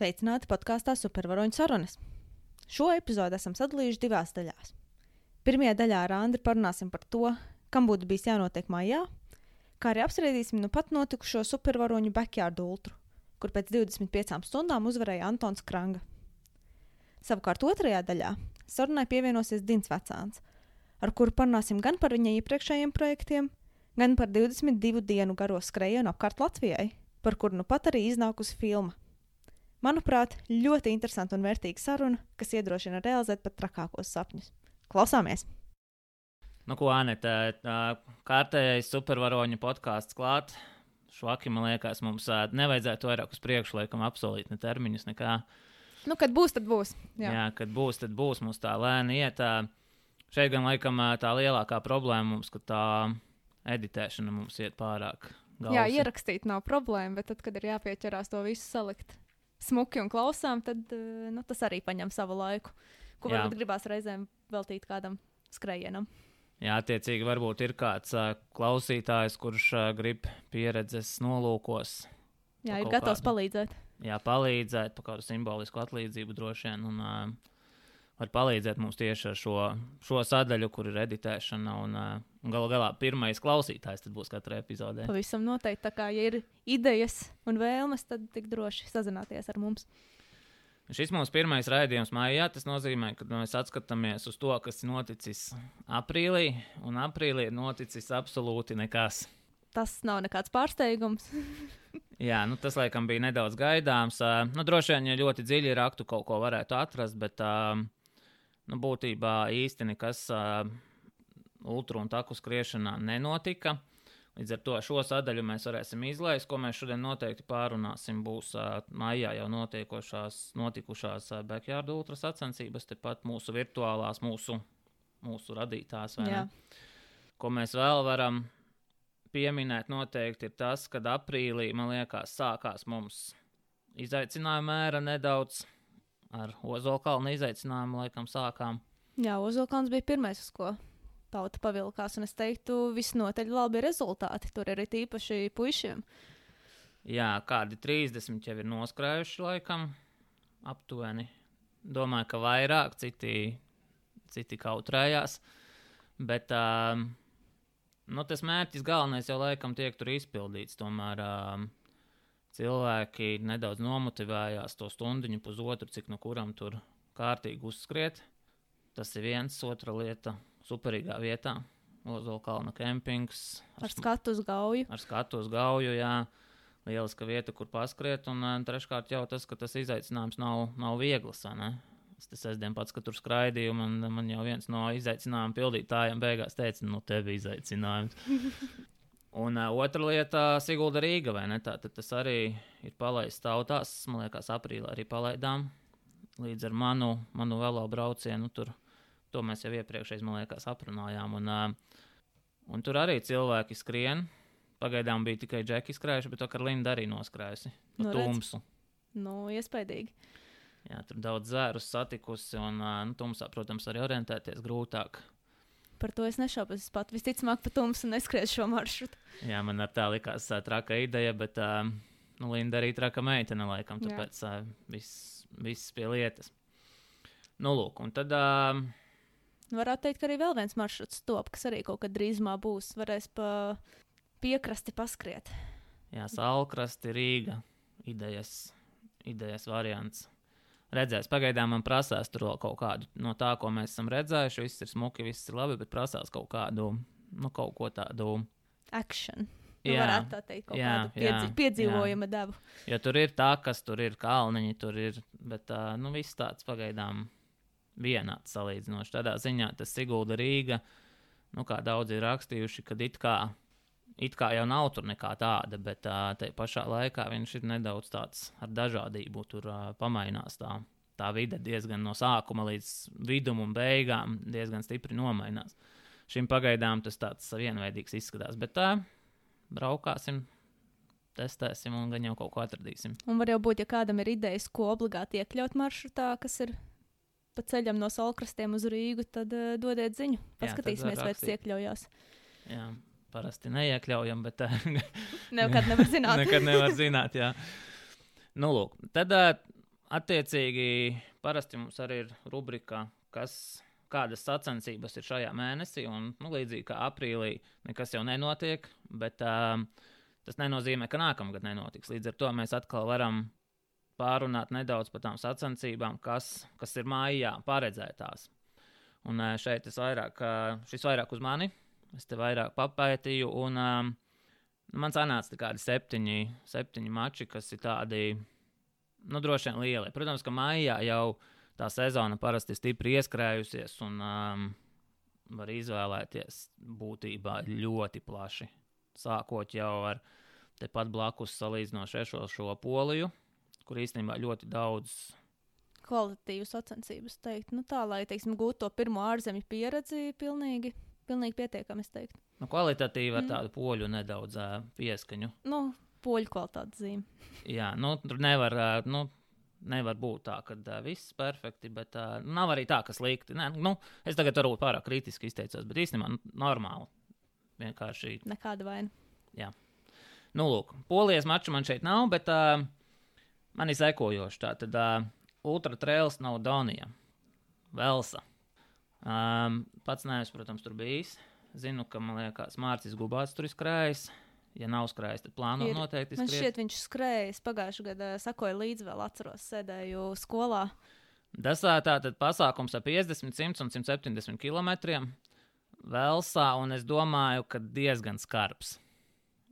Sveicināti podkāstā Supervaroņu sarunas. Šo epizodi esam sadalījuši divās daļās. Pirmajā daļā ar Andriu parunāsim par to, kam būtu bijis jānotiek maijā, kā arī apspriedīsim nu pat notikušo supervaroņu backyard ultru, kur pēc 25 stundām uzvarēja Antons Kranga. Savukārt otrajā daļā sarunai pievienosies Dins Vecāns, ar kuru parunāsim gan par viņa iepriekšējiem projektiem, gan par 22 dienu garo skrējienu apkārt Latvijai, par kuru nu pat arī iznākusi filma. Manuprāt, ļoti interesanta un vērtīga saruna, kas iedrošina realizēt pat trakākos sapņus. Klausāmies! Nu, ko Anita, kārtējais supervaroņu podkāsts klāt. Švaki, man liekas, mums nevajadzētu vairāk uz priekšu, laikam, apsolīt ne termiņus, nekā. Nu, kad būs, tad būs. Jā, Jā kad būs, tad būs. Mums tā lēni iet. Šeit gan laikam tā lielākā problēma mums, ka tā editēšana mums iet pārāk. Galsi. Jā, ierakstīt nav problēma, bet tad, kad ir jāpieķerās to visu salikt smuki un klausām, tad eh, nu, tas arī paņem savu laiku, ko Jā. varbūt gribās reizēm veltīt kādam skrējienam. Jā, attiecīgi, varbūt ir kāds uh, klausītājs, kurš uh, grib pieredzes nolūkos. Jā, ir gatavs kādu, palīdzēt. Jā, palīdzēt par kādu simbolisku atlīdzību droši vien. Un, uh, var palīdzēt mums tieši ar šo, šo sadaļu, kur ir editēšana. Un, un galu galā pirmais klausītājs būs katrā epizodē. Pavisam noteikti. Tā kā ja ir idejas un vēlmes, tad tik droši sazināties ar mums. Šis mūsu pirmais raidījums mājā. Tas nozīmē, ka mēs atskatāmies uz to, kas noticis aprīlī. Un aprīlī ir noticis absolūti nekas. Tas nav nekāds pārsteigums. Jā, nu, tas laikam bija nedaudz gaidāms. Uh, nu, droši vien, ja ļoti dziļi raktu, kaut ko varētu atrast, bet uh, nu, būtībā īsti nekas uh, ultra un taku skriešanā nenotika. Līdz ar to šo sadaļu mēs varēsim izlaist, ko mēs šodien noteikti pārunāsim. Būs uh, maijā jau notikušās uh, backyard ultra sacensības, tepat mūsu virtuālās, mūsu, mūsu radītās. Ko mēs vēl varam pieminēt, noteikti ir tas, ka aprīlī, man liekas, sākās mums izaicinājuma mēra nedaudz ar Ozolkalnu izaicinājumu laikam sākām. Jā, Ozolkalns bija pirmais, uz ko tauta pavilkās, un es teiktu, visnotaļ labi rezultāti. Tur arī tīpaši puišiem. Jā, kādi 30 jau ir noskrējuši laikam aptuveni. Domāju, ka vairāk, citi, citi kautrējās. Bet uh, nu, tas mērķis galvenais jau laikam tiek tur izpildīts. Tomēr uh, cilvēki nedaudz nomotivējās to stundu, pusotru, cik no kuram tur kārtīgi uzskriet. Tas ir viens, otra lieta - superīgā vietā. Ozola kalna kempings. Ar, ar skatu uz gauju. Ar skatu uz gauju, jā. Lieliska vieta, kur paskriet. Un treškārt jau tas, ka tas izaicinājums nav, nav viegls. Es tas sestdien pats, kad tur skraidīju, man, man jau viens no izaicinājuma pildītājiem beigās teica, nu, tev ir izaicinājums. Un uh, otra lieta - Sigulda Rīga, vai ne? Tā, tas arī ir palaists tautās. Man liekas, aprīlī arī palaidām. Līdz ar manu, manu velo braucienu tur. To mēs jau iepriekšēji, man liekas, aprunājām. Un, uh, un tur arī cilvēki skrien. Pagaidām bija tikai džeki skrējuši, bet to ar Lindu arī noskrējusi. Pa nu, tumsu. Nu, iespaidīgi. Jā, tur daudz zērus satikusi, un uh, nu, tumsā, protams, arī orientēties grūtāk. Par to es nešaubos. Es pat visticamāk, pa tumsu neskriešu šo maršrutu. Jā, man ar tā likās uh, traka ideja, bet uh, nu, Linda arī traka meitene, laikam, tāpēc uh, viss, viss pie lietas. Nu, lūk, un tad. Uh, Varētu teikt, ka arī vēl viens maršruts top, kas arī kaut kad drīzumā būs. Varēs pa piekrasti paskriet. Jā, salkrasti, Rīga. Idejas, idejas variants redzēs. Pagaidām man prasās tur vēl kaut kādu no tā, ko mēs esam redzējuši. Viss ir smuki, viss ir labi, bet prasās kaut kādu, nu, kaut ko tādu. Action. Nu, jā, varētu tā teikt, kaut jā, kādu piedzi jā, piedzīvojuma jā. devu. Jo tur ir tā, kas tur ir kalniņi, tur ir, bet uh, nu, viss tāds pagaidām vienāds salīdzinoši. Tādā ziņā tas Sigulda Rīga, nu, kā daudzi ir rakstījuši, kad it kā it kā jau nav tur nekā tāda, bet uh, tajā pašā laikā viņš ir nedaudz tāds ar dažādību. Tur uh, pamainās tā, tā vide diezgan no sākuma līdz vidum un beigām diezgan stipri nomainās. Šim pagaidām tas tāds vienveidīgs izskatās, bet tā braukāsim. Testēsim un gan jau kaut ko atradīsim. Un var jau būt, ja kādam ir idejas, ko obligāti iekļaut maršrutā, kas ir pa ceļam no salkrastiem uz Rīgu, tad uh, dodiet ziņu. Paskatīsimies, Jā, vai tas iekļaujās. Jā, parasti neiekļaujam, bet nekad nevar zināt. nekad nevar zināt, jā. Nu, lūk, tad uh, attiecīgi, parasti mums arī ir rubrika, kas, kādas sacensības ir šajā mēnesī. Un, nu, līdzīgi kā aprīlī, nekas jau nenotiek, bet um, tas nenozīmē, ka nākamgad nenotiks. Līdz ar to mēs atkal varam pārunāt nedaudz par tām sacensībām, kas, kas ir mājā paredzētās. Un uh, šeit vairāk, uh, šis vairāk uz mani, es te vairāk papētīju, un um, man sanāca kādi septiņi, septiņi mači, kas ir tādi nu, droši vien lieli. Protams, ka maijā jau tā sezona parasti ir stipri ieskrējusies un um, var izvēlēties būtībā ļoti plaši. Sākot jau ar tepat blakus salīdzinoši šo, šo poliju, kur īstenībā ļoti daudz. Kvalitatīvu sacensības teikt, nu tā, lai, teiksim, gūtu to pirmo ārzemju pieredzi, pilnīgi, pilnīgi pietiekami, es teiktu. Nu, kvalitatīvi ar mm. tādu poļu nedaudz uh, pieskaņu. Nu, poļu kvalitātes zīme. Jā, nu, tur nevar, nu, nevar būt tā, ka uh, viss ir perfekti, bet uh, nav arī tā, ka slikti. Nē, nu, es tagad varbūt pārāk kritiski izteicos, bet īstenībā nu, normāli. Vienkārši. Nekāda vaina. Jā. Nu, lūk, polijas maču man šeit nav, bet uh, man ir sekojoši. Tā tad uh, Ultra Trails nav Donija, Velsa. Um, pats neesmu, protams, tur bijis. Zinu, ka man liekas, Mārcis Gubāts tur ir skrējis. Ja nav skrējis, tad plāno ir. noteikti. Man šķiet, viņš skrējis pagājušajā gadā, sakoja līdzi vēl, atceros, sēdēju skolā. Tas tā tad pasākums ar 50, 100 un 170 km. Velsā, un es domāju, ka diezgan skarbs.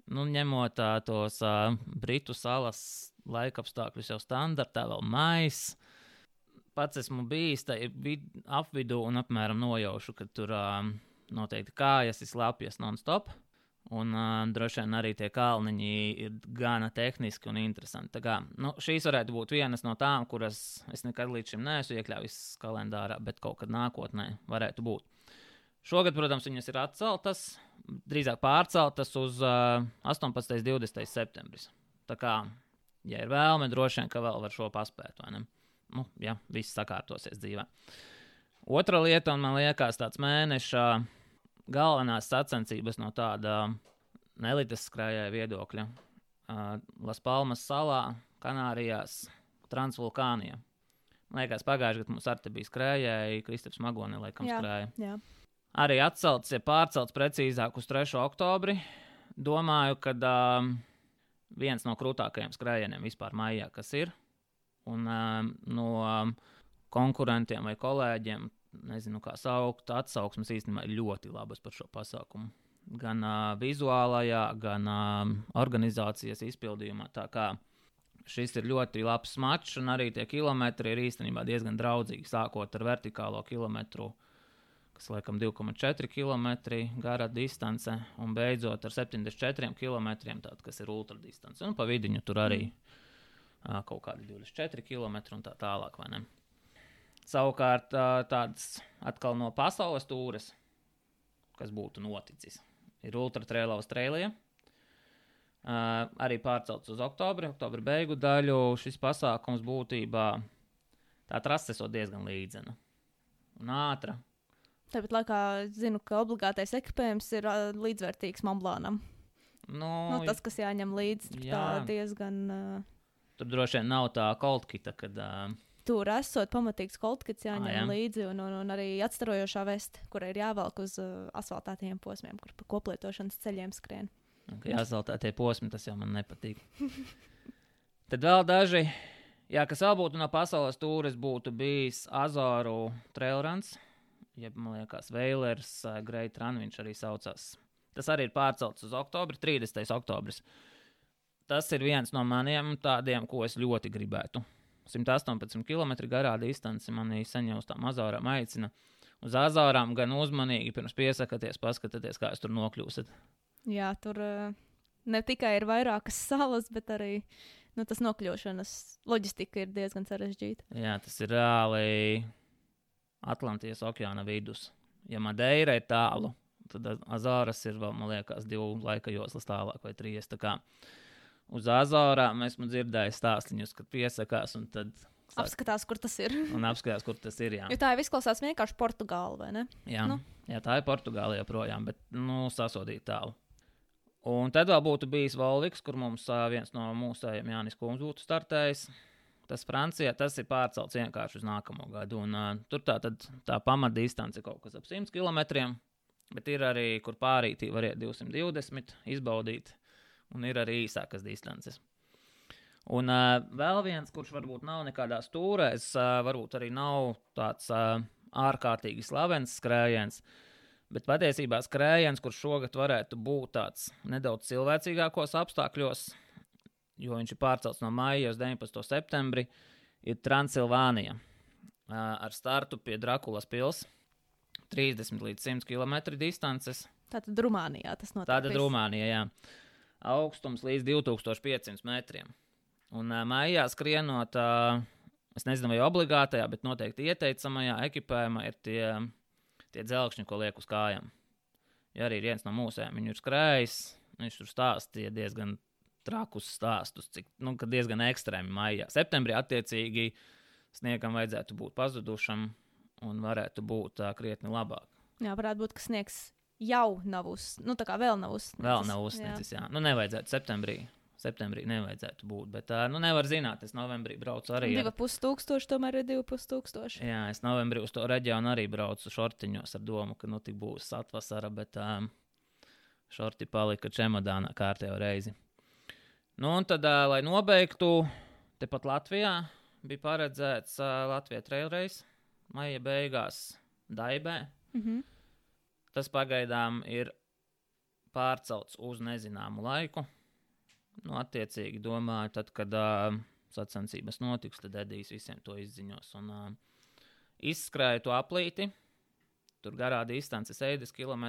Nu, ņemot tā, tos uh, Britu salas laikapstākļus jau standartā, vēl maisa. Pats esmu bijis vid, apvidū un apmēram nojaušu, ka tur uh, noteikti kājas ir slapjas non-stop. Un uh, droši vien arī tie kalniņi ir gana tehniski un interesanti. Tā kā, nu, šīs varētu būt vienas no tām, kuras es nekad līdz šim neesmu iekļāvis kalendārā, bet kaut kad nākotnē varētu būt. Šogad, protams, viņas ir atceltas, drīzāk pārceltas uz uh, 18. un 20. septembris. Tā kā, ja ir vēlme, droši vien, ka vēl var šo paspēt, vai ne? Nu, ja viss sakārtosies dzīvē. Otra lieta, un man liekas, tāds mēneša. Galvenās sacensības no tāda nelitas skrējēja viedokļa. Uh, Las Palmas salā, Kanārijās, Transvulkānijā. Man liekas, pagājušajā gadā mums arī bija skrējēji, Kristaps Magoni, laikam, jā, skrēja. Jā. Arī atcelts, ja pārcelts precīzāk uz 3. oktobri. Domāju, ka uh, viens no krūtākajiem skrējieniem vispār maijā, kas ir. Un uh, no um, konkurentiem vai kolēģiem nezinu, kā saukt, atsauksmes īstenībā ir ļoti labas par šo pasākumu. Gan uh, vizuālajā, gan uh, organizācijas izpildījumā. Tā kā šis ir ļoti labs mačs, un arī tie kilometri ir īstenībā diezgan draudzīgi. Sākot ar vertikālo kilometru, kas laikam 2,4 km gara distance, un beidzot ar 74 km, tād, kas ir ultradistance. Un pa vidiņu tur arī uh, kaut kādi 24 km un tā tālāk. Savukārt tāds atkal no pasaules tūres, kas būtu noticis, ir ultratraila Austrālijā. Uh, arī pārcelts uz oktobri, oktobra beigu daļu. Šis pasākums būtībā tā trase ir diezgan līdzena un ātra. Tāpat laikā zinu, ka obligātais ekipējums ir uh, līdzvērtīgs Monblānam. Nu, nu, tas, kas jāņem līdzi, ir diezgan. Uh... Tur droši vien nav tā koltkita, kad. Uh, tur esot pamatīgs koltkits jāņem ah, jā. līdzi, un, un, un arī atstarojošā veste, kurai ir jāvelk uz uh, asfaltētajiem posmiem, kur pa koplietošanas ceļiem skrien. Okay, asfaltētie posmi, tas jau man nepatīk. Tad vēl daži, jā, kas vēl būtu no pasaules tūres, būtu bijis Azoru trailruns, jeb, man liekas, Veilers, uh, Great Run, viņš arī saucās. Tas arī ir pārcelts uz oktobri, 30. oktobris. Tas ir viens no maniem tādiem, ko es ļoti gribētu 118 km garā distance manī sen jau uz tām azārām aicina. Uz azārām gan uzmanīgi pirms piesakāties, paskatieties, kā jūs tur nokļūsiet. Jā, tur uh, ne tikai ir vairākas salas, bet arī nu, tas nokļūšanas loģistika ir diezgan sarežģīta. Jā, tas ir reāli Atlantijas okeāna vidus. Ja Madeira ir tālu, tad Azāras ir vēl, man liekas, divu laika joslas tālāk vai trīs. Uz Azorām esmu dzirdējis stāstīņus, kad piesakās un tad. Sāk... Apskatās, kur tas ir. un apskatās, kur tas ir. Jā, jo tā jau izklausās vienkārši Portugāla, vai ne? Jā, nu. jā tā ir Portugāla joprojām, bet nu, sasodīt tālu. Un tad vēl būtu bijis Volviks, kur mums uh, viens no mūsējiem Jānis Kungs būtu startējis. Tas Francijā tas ir pārcelts vienkārši uz nākamo gadu. Un, uh, tur tā, tad, tā pamatdistance ir kaut kas ap 100 km. Bet ir arī, kur pārītī var iet 220, izbaudīt, un ir arī īsākas distances. Un uh, vēl viens, kurš varbūt nav nekādā stūrēs, uh, varbūt arī nav tāds uh, ārkārtīgi slavens skrējiens, bet patiesībā skrējiens, kurš šogad varētu būt tāds nedaudz cilvēcīgākos apstākļos, jo viņš ir pārcelts no maija uz 19. septembri, ir Transilvānija ar startu pie Drakulas pilsētas. 30 līdz 100 km distances. Tātad Rumānijā tas notiek. Tātad Rumānijā, jā. Augstums līdz 2500 metriem. Un uh, maijā skrienot, uh, es nezinu, vai obligātajā, bet noteikti ieteicamajā ekipējumā ir tie, tie dzelkšņi, ko liek uz kājām. Ja arī viens no mūsējiem viņu ir skrējis, viņš tur stāstīja diezgan trakus stāstus, cik nu, diezgan ekstrēmi maijā. Septembrī attiecīgi sniegam vajadzētu būt pazudušam un varētu būt uh, krietni labāk. Jā, varētu būt, ka sniegs jau nav uz, nu tā kā vēl nav uzsniegts. Vēl nav uzsniegts, jā. jā. Nu, nevajadzētu septembrī. Septembrī nevajadzētu būt, bet uh, nu, nevar zināt. Es novembrī braucu arī. Divi pustūkstoši, tomēr ir divi pustūkstoši. Jā, es novembrī uz to reģionu arī braucu šortiņos ar domu, ka nu tik būs atvasara, bet um, šorti palika čemodānā kārtējo reizi. Nu, un tad, uh, lai nobeigtu, tepat Latvijā bija paredzēts uh, Latvijas trailreis maija beigās Daibē. Mm -hmm. Tas pagaidām ir pārcelts uz nezināmu laiku. Nu, attiecīgi domāju, tad, kad uh, sacensības notiks, tad Edijs visiem to izziņos. Un uh, izskrēju to aplīti. Tur garā distance 60 km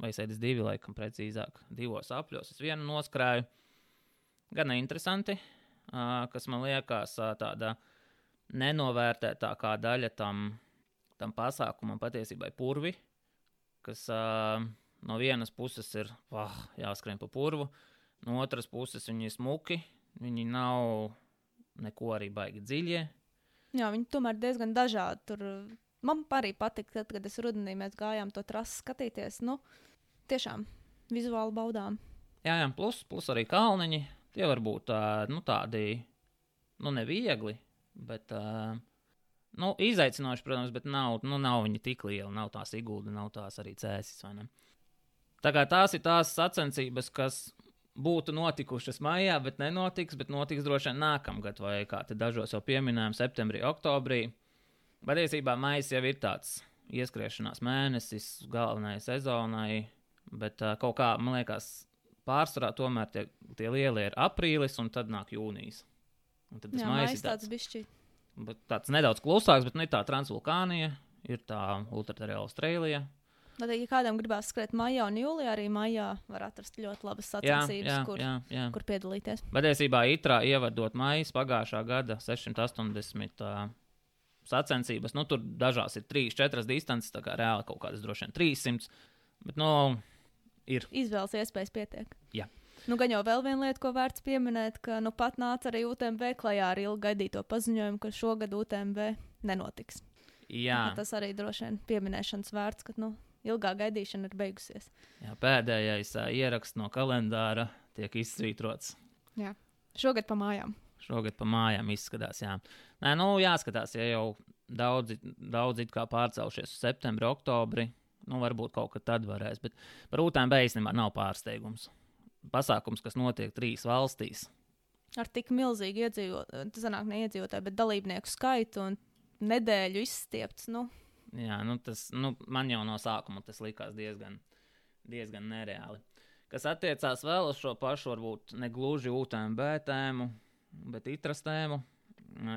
vai 62, laikam precīzāk, divos apļos. Es vienu noskrēju gan interesanti, kas man liekas tāda nenovērtētākā daļa tam, tam pasākumam patiesībā ir purvi, kas no vienas puses ir oh, jāskrien pa purvu, no otras puses viņi ir smuki, viņi nav neko arī baigi dziļie. Jā, viņi tomēr diezgan dažādi. Tur man arī patika, tad, kad es rudenī mēs gājām to trasi skatīties. Nu, tiešām vizuāli baudām. Jā, jā plus, plus arī kalniņi. Tie var būt uh, nu, tādi, nu, neviegli, bet uh, nu, izaicinoši, protams, bet nav, nu, nav viņi tik lieli. Nav tās ieguldījumi, nav tās arī cēsis. Tā kā tās ir tās sacensības, kas būtu notikušas maijā, bet nenotiks, bet notiks droši vien nākamgad, vai kā te dažos jau pieminējām, septembrī, oktobrī. Patiesībā maijs jau ir tāds ieskriešanās mēnesis galvenajai sezonai, bet uh, kaut kā, man liekas, pārsvarā tomēr tie, tie lielie ir aprīlis un tad nāk jūnijas. Un tad tas maijs ir tāds bišķi. Tāds nedaudz klusāks, bet nu, tā Transvulkānija, ir tā Ultraterēla Austrālija. Tad, ja kādam gribās skriet maijā un jūlijā, arī maijā var atrast ļoti labas sacensības, kur, jā, jā. kur piedalīties. Patiesībā Itrā ievadot maijas pagājušā gada 680 uh, sacensības, nu tur dažās ir 3, 4 distances, tā kā reāli kaut kādas droši vien 300. Bet, nu, ir. Izvēles iespējas pietiek. Jā. Nu, gan jau vēl viena lieta, ko vērts pieminēt, ka nu, pat nāca arī UTMB klajā ar ilgi gaidīto paziņojumu, ka šogad UTMB nenotiks. Jā. Nu, tas arī droši vien pieminēšanas vērts, ka nu, ilgā gaidīšana ir beigusies. Jā, pēdējais uh, ieraksts no kalendāra tiek izsvītrots. Jā. Šogad pa mājām. Šogad pa mājām izskatās, jā. Nē, nu, jāskatās, ja jau daudzi, daudzi pārcelšies uz septembri, oktobri, Nu, varbūt kaut kad tad varēs, bet par UTMB īstenībā nav pārsteigums. Pasākums, kas notiek trīs valstīs. Ar tik milzīgu iedzīvotāju, tas nāk neiedzīvotāju, bet dalībnieku skaitu un nedēļu izstiepts. Nu. Jā, nu tas nu, man jau no sākuma tas likās diezgan, diezgan nereāli. Kas attiecās vēl uz šo pašu, varbūt ne gluži UTMB tēmu, bet itras tēmu.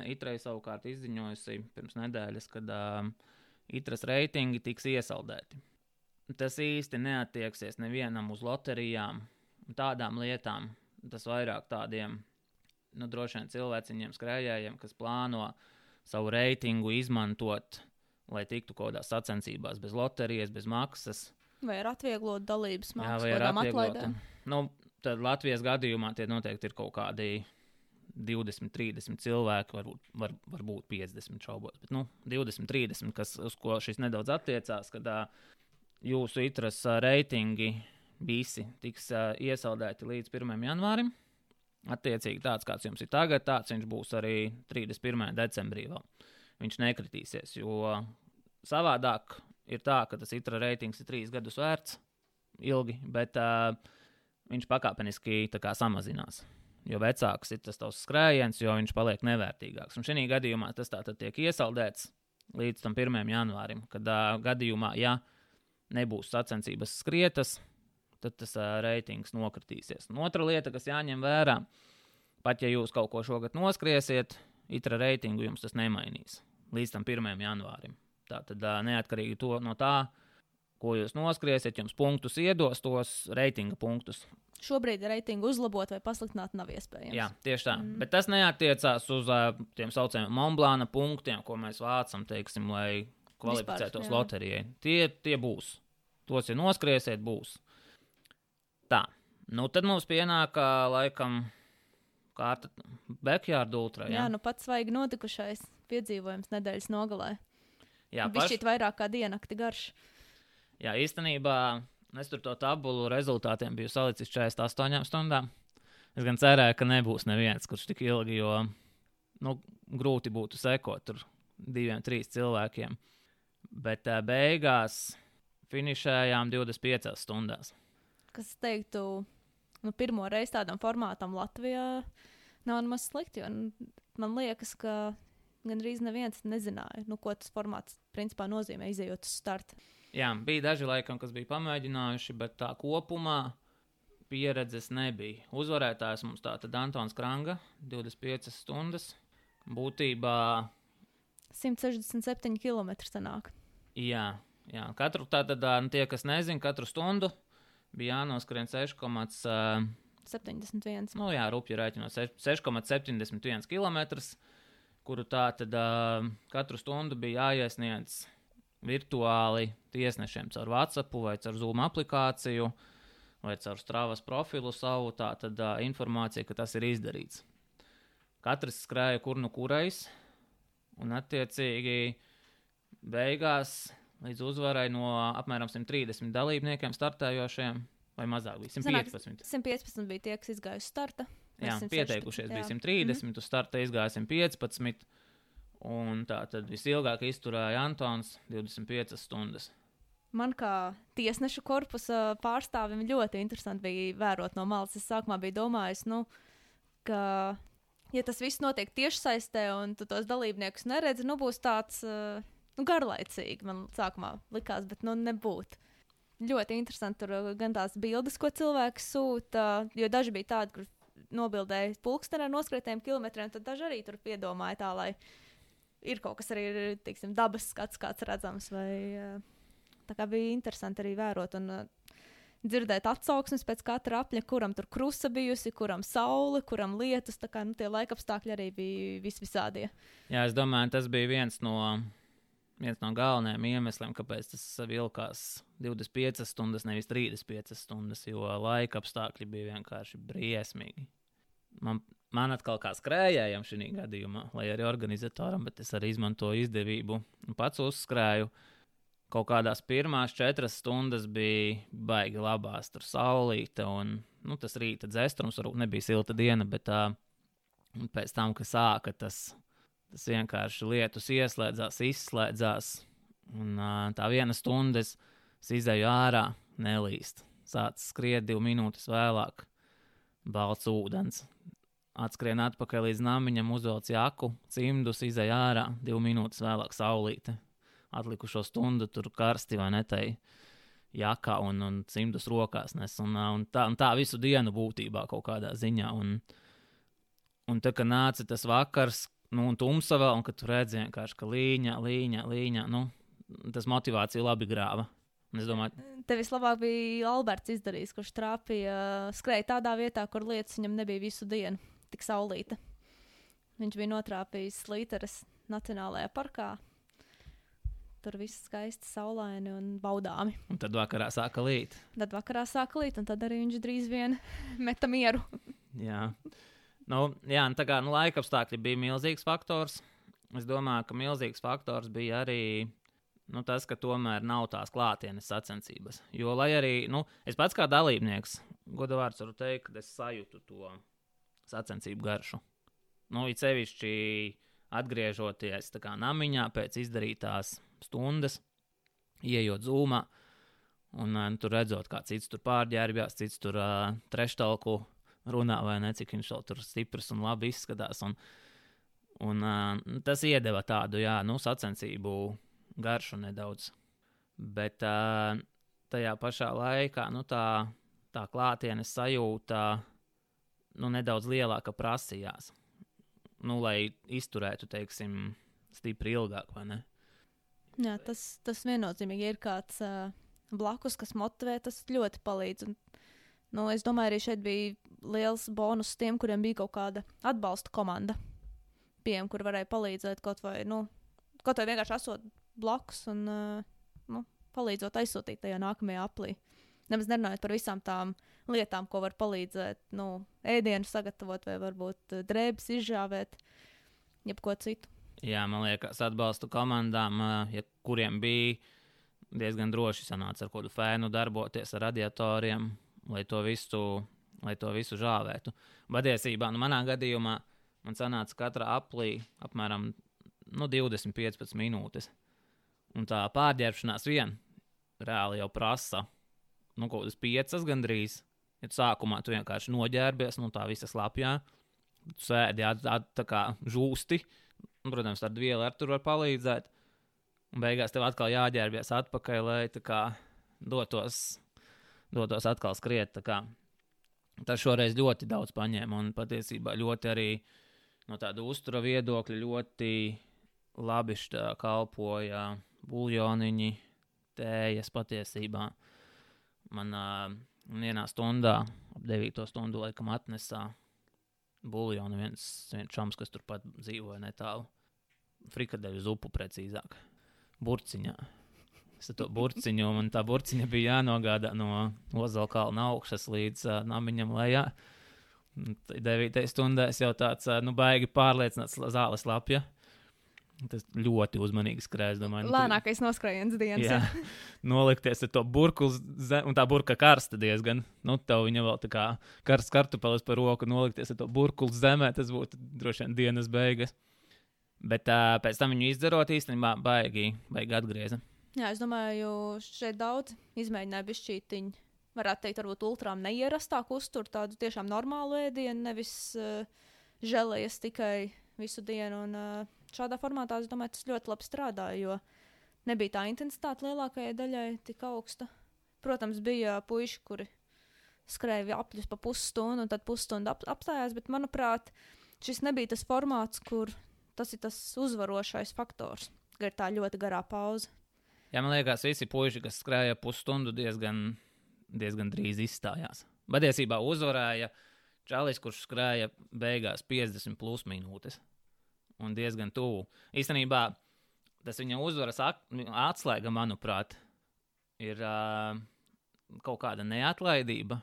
Itrei savukārt izziņojusi pirms nedēļas, kad uh, itras reitingi tiks iesaldēti. Tas īsti neatieksies nevienam uz loterijām, tādām lietām. Tas vairāk tādiem, nu, droši vien cilvēciņiem, skrējējiem, kas plāno savu reitingu izmantot, lai tiktu kaut kādās sacensībās bez loterijas, bez maksas. Vai ar atvieglot dalības maksas, vai ar atlaidēm? Nu, tad Latvijas gadījumā tie noteikti ir kaut kādi 20, 30 cilvēki, varbūt, var, varbūt 50 šaubos, bet nu, 20, 30, kas, uz ko šis nedaudz attiecās, kad uh, jūsu itras uh, reitingi visi tiks uh, iesaldēti līdz 1. janvārim. Attiecīgi tāds, kāds jums ir tagad, tāds viņš būs arī 31. decembrī. Vēl. Viņš nekritīsies, jo savādāk ir tā, ka tas itra reitings ir trīs gadus vērts ilgi, bet uh, viņš pakāpeniski kā, samazinās. Jo vecāks ir tas tavs skrējiens, jo viņš paliek nevērtīgāks. Un šī gadījumā tas tā tad tiek iesaldēts līdz tam 1. janvārim, kad uh, gadījumā, ja nebūs sacensības skrietas, tad tas uh, reitings nokritīsies. Un otra lieta, kas jāņem vērā, pat ja jūs kaut ko šogad noskriesiet, itra reitingu jums tas nemainīs līdz tam 1. janvārim. Tā tad uh, neatkarīgi to, no tā, ko jūs noskriesiet, jums punktus iedos, tos reitinga punktus. Šobrīd reitingu uzlabot vai pasliktināt nav iespējams. Jā, tieši tā. Mm. Bet tas neatiecās uz uh, tiem saucamiem Monblāna punktiem, ko mēs vācam, teiksim, lai kvalificētos Vispār, loterijai. Tie, tie būs. Tos, ja noskriesiet, būs. Tā. Nu, tad mums pienāk, laikam, kārta backyard ultra. Jā, jā nu pats vajag notikušais piedzīvojums nedēļas nogalē. Jā, paš... šķiet vairāk kā diennakti garš. Jā, īstenībā es tur to tabulu rezultātiem biju salicis 48 stundām. Es gan cerēju, ka nebūs neviens, kurš tik ilgi, jo nu, grūti būtu sekot tur diviem, trīs cilvēkiem. Bet beigās finišējām 25 stundās. Kas teiktu, nu, pirmo reizi tādam formātam Latvijā nav nemaz slikti. Man liekas, ka gandrīz neviens nezināja, nu, ko tas formāts principā nozīmē, izējot uz startu. Jā, bija daži laikam, kas bija pamēģinājuši, bet tā kopumā pieredzes nebija. Uzvarētājs mums tātad Antons Kranga, 25 stundas. Būtībā 167 km sanāk. Jā, jā. katru tātad, nu, tie, kas nezina, katru stundu bija jānoskrien 6,71. 71. Nu, jā, rupji rēķinot 6,71 km kuru tā tad uh, katru stundu bija jāiesniedz virtuāli tiesnešiem caur WhatsApp vai caur Zoom aplikāciju vai caur Strāvas profilu savu tā tad uh, informāciju, ka tas ir izdarīts. Katrs skrēja kur nu kurais, un attiecīgi beigās līdz uzvarai no apmēram 130 dalībniekiem startējošiem, vai mazāk bija 115. Sanāk, 115 bija tie, kas izgāja uz starta. Jā, pieteikušies jā. bija 130, mm -hmm. uz starta izgāja 115. Un tā tad visilgāk izturēja Antons 25 stundas. Man kā tiesneša korpusa pārstāvim ļoti interesanti bija vērot no malas. Es sākumā biju domājis, nu, ka, ja tas viss notiek tiešsaistē un tu tos dalībniekus neredzi, nu, būs tāds nu, garlaicīgi. Man sākumā likās, bet nu, nebūtu. Ļoti interesanti tur gan tās bildes, ko cilvēki sūta, jo daži bija tādi, kur nobildēja pulkstenē ar noskrietiem kilometriem, tad daži arī tur piedomāja tā, lai ir kaut kas arī tiksim, dabas skats, kāds redzams. Vai, eh, tā kā bija interesanti arī vērot un uh, dzirdēt atsauksmes pēc katra apļa, kuram tur krusta bijusi, kuram saule, kuram lietus. Tā kā nu, tie laikapstākļi arī bija vis visādie. Jā, es domāju, tas bija viens no viens no galvenajiem iemesliem, kāpēc tas vilkās 25 stundas, nevis 35 stundas, jo laika apstākļi bija vienkārši briesmīgi. Man, man atkal kā skrējējam šī gadījumā, lai arī organizatoram, bet es arī izmantoju izdevību un pats uzskrēju. Kaut kādās pirmās četras stundas bija baigi labās, tur saulīte un nu, tas rīta dzestrums, varbūt nebija silta diena, bet tā, pēc tam, kad sāka tas Tas vienkārši lietus ieslēdzās, izslēdzās. Un tā viena stunda es, es izēju ārā, nelīst. Sācis skriet divu minūtes vēlāk, balts ūdens. Atskrien atpakaļ līdz namiņam, uzvelc jaku, cimdus, izēju ārā, divu minūtes vēlāk saulīte. Atlikušo stundu tur karsti vai netai jakā un, un cimdus rokās nes. Un, un, tā, un tā visu dienu būtībā kaut kādā ziņā. Un, un tā kā nāca tas vakars, nu, un tumsa vēl, un kad tu redzi vienkārši, ka līņa, līņa, līņa, nu, tas motivācija labi grāva. Un es domāju, Tev vislabāk bija Alberts izdarījis, kurš trāpīja, skrēja tādā vietā, kur lietas viņam nebija visu dienu, tik saulīta. Viņš bija notrāpījis Līteres Nacionālajā parkā. Tur viss skaisti, saulaini un baudāmi. Un tad vakarā sāka līt. Tad vakarā sāka līt, un tad arī viņš drīz vien meta mieru. Jā. Nu, jā, nu, tā kā nu, laika apstākļi bija milzīgs faktors. Es domāju, ka milzīgs faktors bija arī nu, tas, ka tomēr nav tās klātienes sacensības. Jo, lai arī nu, es pats kā dalībnieks, godavārds varu teikt, ka es sajūtu to sacensību garšu. Nu, it sevišķi atgriežoties kā namiņā pēc izdarītās stundas, ieejot zūmā. Un uh, tur redzot, kā cits tur pārģērbjās, cits tur uh, treštalku runā, vai ne, cik viņš tur stiprs un labi izskatās. Un, un uh, tas iedeva tādu, jā, nu, sacensību garšu nedaudz. Bet uh, tajā pašā laikā, nu, tā, tā klātienes sajūta, nu, nedaudz lielāka prasījās. Nu, lai izturētu, teiksim, stipri ilgāk, vai ne? Jā, tas, tas viennozīmīgi ir kāds uh, blakus, kas motivē, tas ļoti palīdz. Un, nu, es domāju, arī šeit bija liels bonus tiem, kuriem bija kaut kāda atbalsta komanda. Pieejam, kur varēja palīdzēt kaut vai, nu, kaut vai vienkārši esot blakus un uh, nu, palīdzot aizsūtīt tajā nākamajā aplī. Nemaz nerunājot par visām tām lietām, ko var palīdzēt, nu, ēdienu sagatavot vai varbūt drēbes izžāvēt, jebko citu. Jā, man liekas, atbalstu komandām, ja, kuriem bija diezgan droši sanāca ar kādu fēnu darboties ar radiatoriem, lai to visu, lai to visu žāvētu. Patiesībā, nu, manā gadījumā man sanāca katrā aplī apmēram nu, 20-15 minūtes. Un tā pārģērbšanās vien reāli jau prasa nu, kaut kādas piecas gandrīz. Ja tu sākumā tu vienkārši noģērbies, nu tā visa slapjā, tu sēdi tā kā žūsti, Un, protams, ar vielu ar tur var palīdzēt. Un beigās tev atkal jāģērbjas atpakaļ, lai kā, dotos, dotos atkal skriet. Tas šoreiz ļoti daudz paņēma un patiesībā ļoti arī no tāda uztura viedokļa ļoti labi kalpoja buļļoniņi, tējas patiesībā. Man uh, vienā stundā, ap 9 stundu laikam atnesā buļļonu viens, viens čoms, kas turpat dzīvoja netālu frikadeļu zupu precīzāk. Burciņā. Es to burciņu, man tā burciņa bija jānogādā no Ozola kalna augšas līdz uh, namiņam lejā. 9. stundā es jau tāds, uh, nu, baigi pārliecināts zāles lapja. Tas ļoti uzmanīgi skrēja. Domāju, nu, Lēnākais noskrējiens dienas. Jā, nolikties ar to burbuļu zem, un tā burka karsta diezgan. Nu, tev viņa vēl tā kā karsts kartupelis par roku, nolikties ar to burbuļu zemē. Tas būtu droši vien dienas beigas. Bet uh, pēc tam viņu izdarot, īstenībā baigi, baigi atgriezta. Jā, es domāju, šeit daudz izmēģināja bišķītiņu. Varētu teikt, varbūt ultrām neierastāku uzturu, tādu tiešām normālu ēdienu, nevis uh, žēlējies tikai visu dienu. Un, uh, šādā formātā, es domāju, tas ļoti labi strādāja, jo nebija tā intensitāte lielākajai daļai tik augsta. Protams, bija puiši, kuri skrēja apļus pa pusstundu, un tad pusstundu ap, apstājās, bet, manuprāt, šis nebija tas formāts, kur tas ir tas uzvarošais faktors, ka ir tā ļoti garā pauze. Jā, man liekas, visi puiši, kas skrēja pusstundu, diezgan, diezgan drīz izstājās. Patiesībā uzvarēja Čalis, kurš skrēja beigās 50 plus minūtes. Un diezgan tuvu. Īstenībā tas viņa uzvaras atslēga, manuprāt, ir uh, kaut kāda neatlaidība.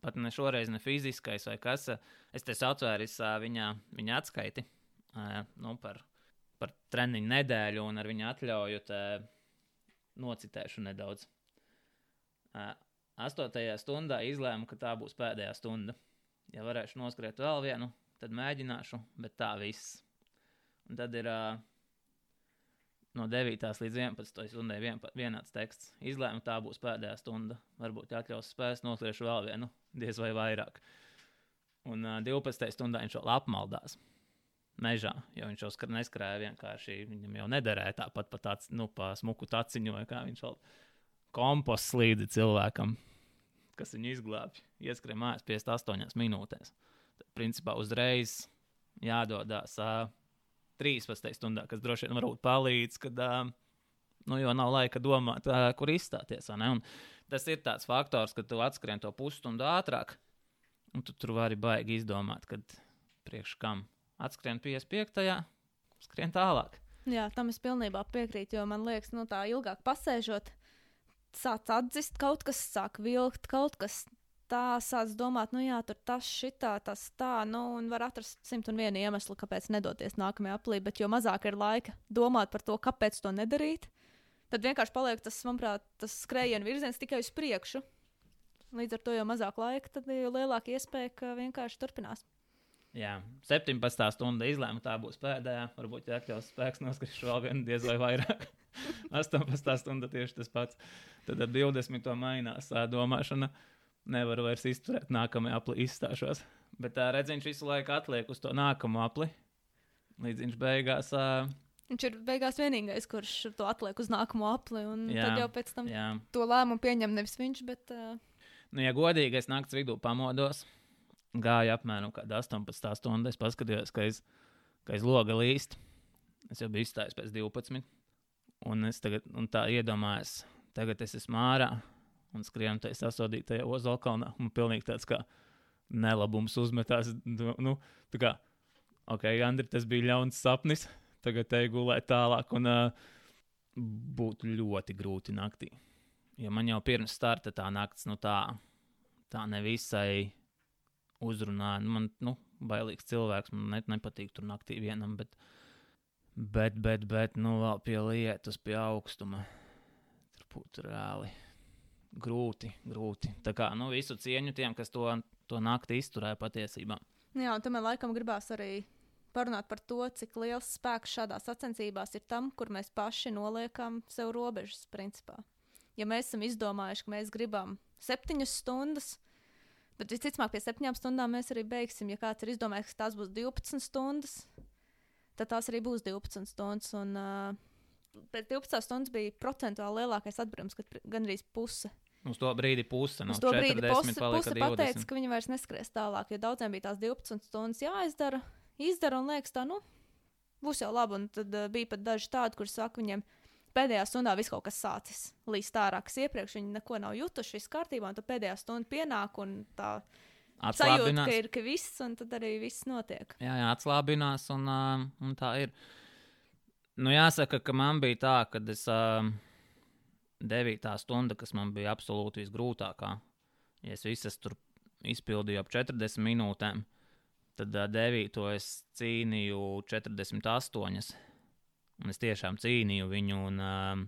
Pat ne šoreiz ne fiziskais vai kas. Es te atvēru uh, viņa, viņa atskaiti nu, par, par treniņu nedēļu, un ar viņu atļauju te nocitēšu nedaudz. Astotajā stundā izlēmu, ka tā būs pēdējā stunda. Ja varēšu noskriet vēl vienu, tad mēģināšu, bet tā viss. Un tad ir uh, no 9 līdz 11 stundai vien, vienāds teksts. Izlēmu, tā būs pēdējā stunda. Varbūt atļaus spēs, noskriešu vēl vienu, diez vai vairāk. Un uh, 12. stundā viņš vēl apmaldās mežā, jo viņš jau neskrēja vienkārši. Viņam jau nederēja tāpat pa, tāds, nu, pa smuku taciņu, kā viņš vēl komposts līdzi cilvēkam, kas viņu izglābj. Ieskrēja mājās 58 minūtēs. Tad, principā, uzreiz jādodas uh, 13 stundā, kas droši vien varbūt palīdz, kad uh, nu, nav laika domāt, uh, kur izstāties. Tas ir tāds faktors, ka tu atskrien to pusstundu ātrāk, un tu tur vari baigi izdomāt, kad priekš kam atskrien 55. skrien tālāk. Jā, tam es pilnībā piekrītu, jo man liekas, nu tā ilgāk pasēžot, sāc atzist, kaut kas sāk vilkt, kaut kas tā sāc domāt, nu jā, tur tas, šitā, tas tā, nu, un var atrast simt un vienu iemeslu, kāpēc nedoties nākamajā aplī, bet jo mazāk ir laika domāt par to, kāpēc to nedarīt, tad vienkārši paliek tas, manuprāt, tas skrējienu virziens tikai uz priekšu. Līdz ar to, jo mazāk laika, tad jo lielāka iespēja, ka vienkārši turpinās. Jā, 17. stunda izlēma, tā būs pēdējā. Varbūt jāatļaus spēks noskrist vēl vienu diez vai vairāk. 18. stunda tieši tas pats. Tad ar 20. mainās tā domāšana. Nevaru vairs izturēt, nākamajā aplī izstāšos. Bet tā redziņš visu laiku atliek uz to nākamo apli. Līdz viņš beigās. Uh, Viņš ir beigās vienīgais, kurš to atliek uz nākamo apli. Un Jā, tad jau pēc tam jā. to lēmumu pieņem nevis viņš, bet uh, Nu, ja godīgi, es naktas vidū pamodos, gāju apmēram kādu 18 stundu. Es paskatījos, ka aiz, ka aiz loga līst. Es jau biju izstājis pēc 12. Un es tagad un tā iedomājos, tagad es esmu ārā un skrienu tajā sasodītajā ozolkalnā. Un pilnīgi tāds kā nelabums uzmetās. Nu, Nu, tā kā, ok, Andri, tas bija ļauns sapnis. Tagad te gulēt tālāk un uh, būtu ļoti grūti naktī. Jo man jau pirms starta tā naktis, nu tā, tā nevisai uzrunāja. Nu, man, nu, bailīgs cilvēks, man ne, nepatīk tur naktī vienam, bet, bet, bet, bet, nu, vēl pie lietas, pie augstuma. Tur būtu reāli grūti, grūti. Tā kā, nu, visu cieņu tiem, kas to, to nakti izturēja patiesībā. jā, un tam laikam gribās arī parunāt par to, cik liels spēks šādās sacensībās ir tam, kur mēs paši noliekam sev robežas, principā. Ja mēs esam izdomājuši, ka mēs gribam septiņas stundas, tad visticamāk pie septiņām stundām mēs arī beigsim. Ja kāds ir izdomājis, ka tās būs 12 stundas, tad tās arī būs 12 stundas. Un, uh, pēc 12 stundas bija procentuāli lielākais atbrīvojums, kad gandrīz puse Uz to brīdi puse no Uz to brīdi 40 puse, palika puse 20. pateica, ka viņi vairs neskries tālāk, jo daudziem bija tās 12 stundas jāizdara. Izdara un liekas, tā, nu, būs jau labi. Un tad uh, bija pat daži tādi, kuriem saka, viņiem pēdējā stundā viss kaut kas sācis līdz ārā, kas iepriekš viņi neko nav jutuši, viss kārtībā, un tad pēdējā stunda pienāk un tā sajūta, ka ir ka viss, un tad arī viss notiek. Jā, jā, atslābinās, un, uh, un tā ir. Nu, jāsaka, ka man bija tā, ka es uh, devītā stunda, kas man bija absolūti visgrūtākā, ja es visas tur izpildīju ap 40 minūtēm, tad uh, devīto es cīnīju 48. Un es tiešām cīnīju viņu, un, uh,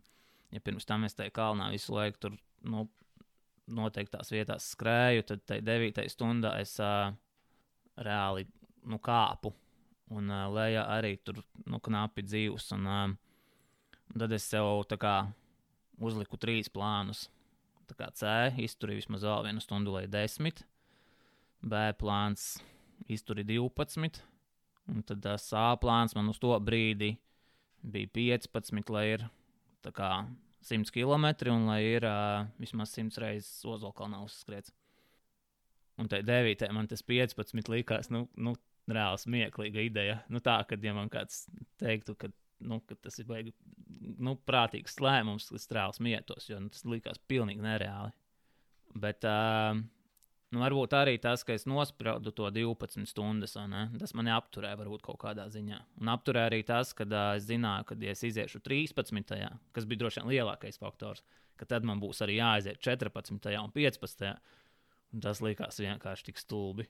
ja pirms tam es tajā kalnā visu laiku tur, nu, noteiktās vietās skrēju, tad tajā devītajā stundā es uh, reāli nu, kāpu. Un uh, lejā arī tur nu, knapi dzīvs. Un, uh, tad es sev kā uzliku trīs plānus. Tā kā C izturīja vismaz vēl vienu stundu, lai desmit. B plāns izturīja 12. Un tad tas A plāns man uz to brīdi bija 15, lai ir tā kā 100 km un lai ir uh, vismaz 100 reizes Ozolkalnā uzskriets. Un tai 9. man tas 15 likās, nu, nu reāli smieklīga ideja. Nu, tā, kad ja man kāds teiktu, ka, nu, ka tas ir baigi, nu, prātīgs lēmums, tas reāli smietos, jo nu, tas likās pilnīgi nereāli. Bet uh, nu, varbūt arī tas, ka es nospraudu to 12 stundas, tas mani apturēja varbūt kaut kādā ziņā. Un apturēja arī tas, ka uh, es zināju, ka, ja es iziešu 13. kas bija droši vien lielākais faktors, ka tad man būs arī jāaiziet 14. un 15. Un tas likās vienkārši tik stulbi.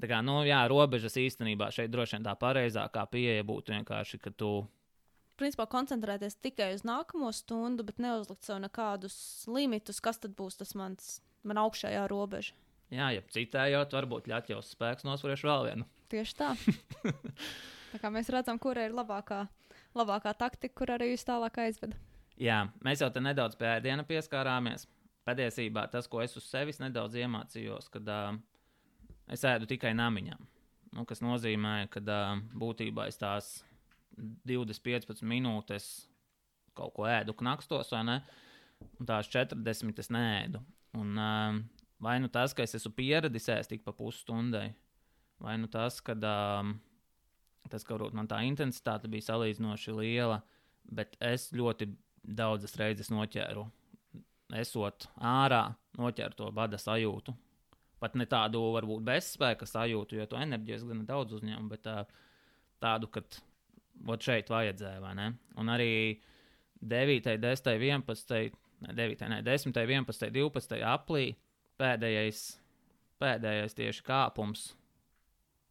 Tā kā, nu, jā, robežas īstenībā šeit droši vien tā pareizākā pieeja būtu vienkārši, ka tu Principā koncentrēties tikai uz nākamo stundu, bet neuzlikt sev nekādus limitus, kas tad būs tas mans, man augšējā robeža. Jā, ja citējot, varbūt ļaķos spēks nosvarēšu vēl vienu. Tieši tā. tā kā mēs redzam, kur ir labākā, labākā taktika, kur arī jūs tālāk aizveda. Jā, mēs jau te nedaudz pie ēdiena pieskārāmies. Patiesībā tas, ko es uz sevis nedaudz iemācījos, kad uh, es ēdu tikai namiņām. Nu, kas nozīmē, ka uh, būtībā es tās 20-15 minūtes kaut ko ēdu knakstos, vai ne? Un tās 40 es nēdu. Un, uh, vai nu tas, ka es esmu pieradis ēst tik pa pusstundai, vai nu tas, ka um, tas, ka varbūt man tā intensitāte bija salīdzinoši liela, bet es ļoti daudzas reizes noķēru, esot ārā, noķēru to bada sajūtu. Pat ne tādu, varbūt, bezspēka sajūtu, jo to enerģiju es gan daudz uzņēmu, bet tā, tādu, ka vot šeit vajadzēja, vai ne? Un arī 9, 10, 11, ne 9, ne 10, 11, 12 aplī pēdējais, pēdējais tieši kāpums,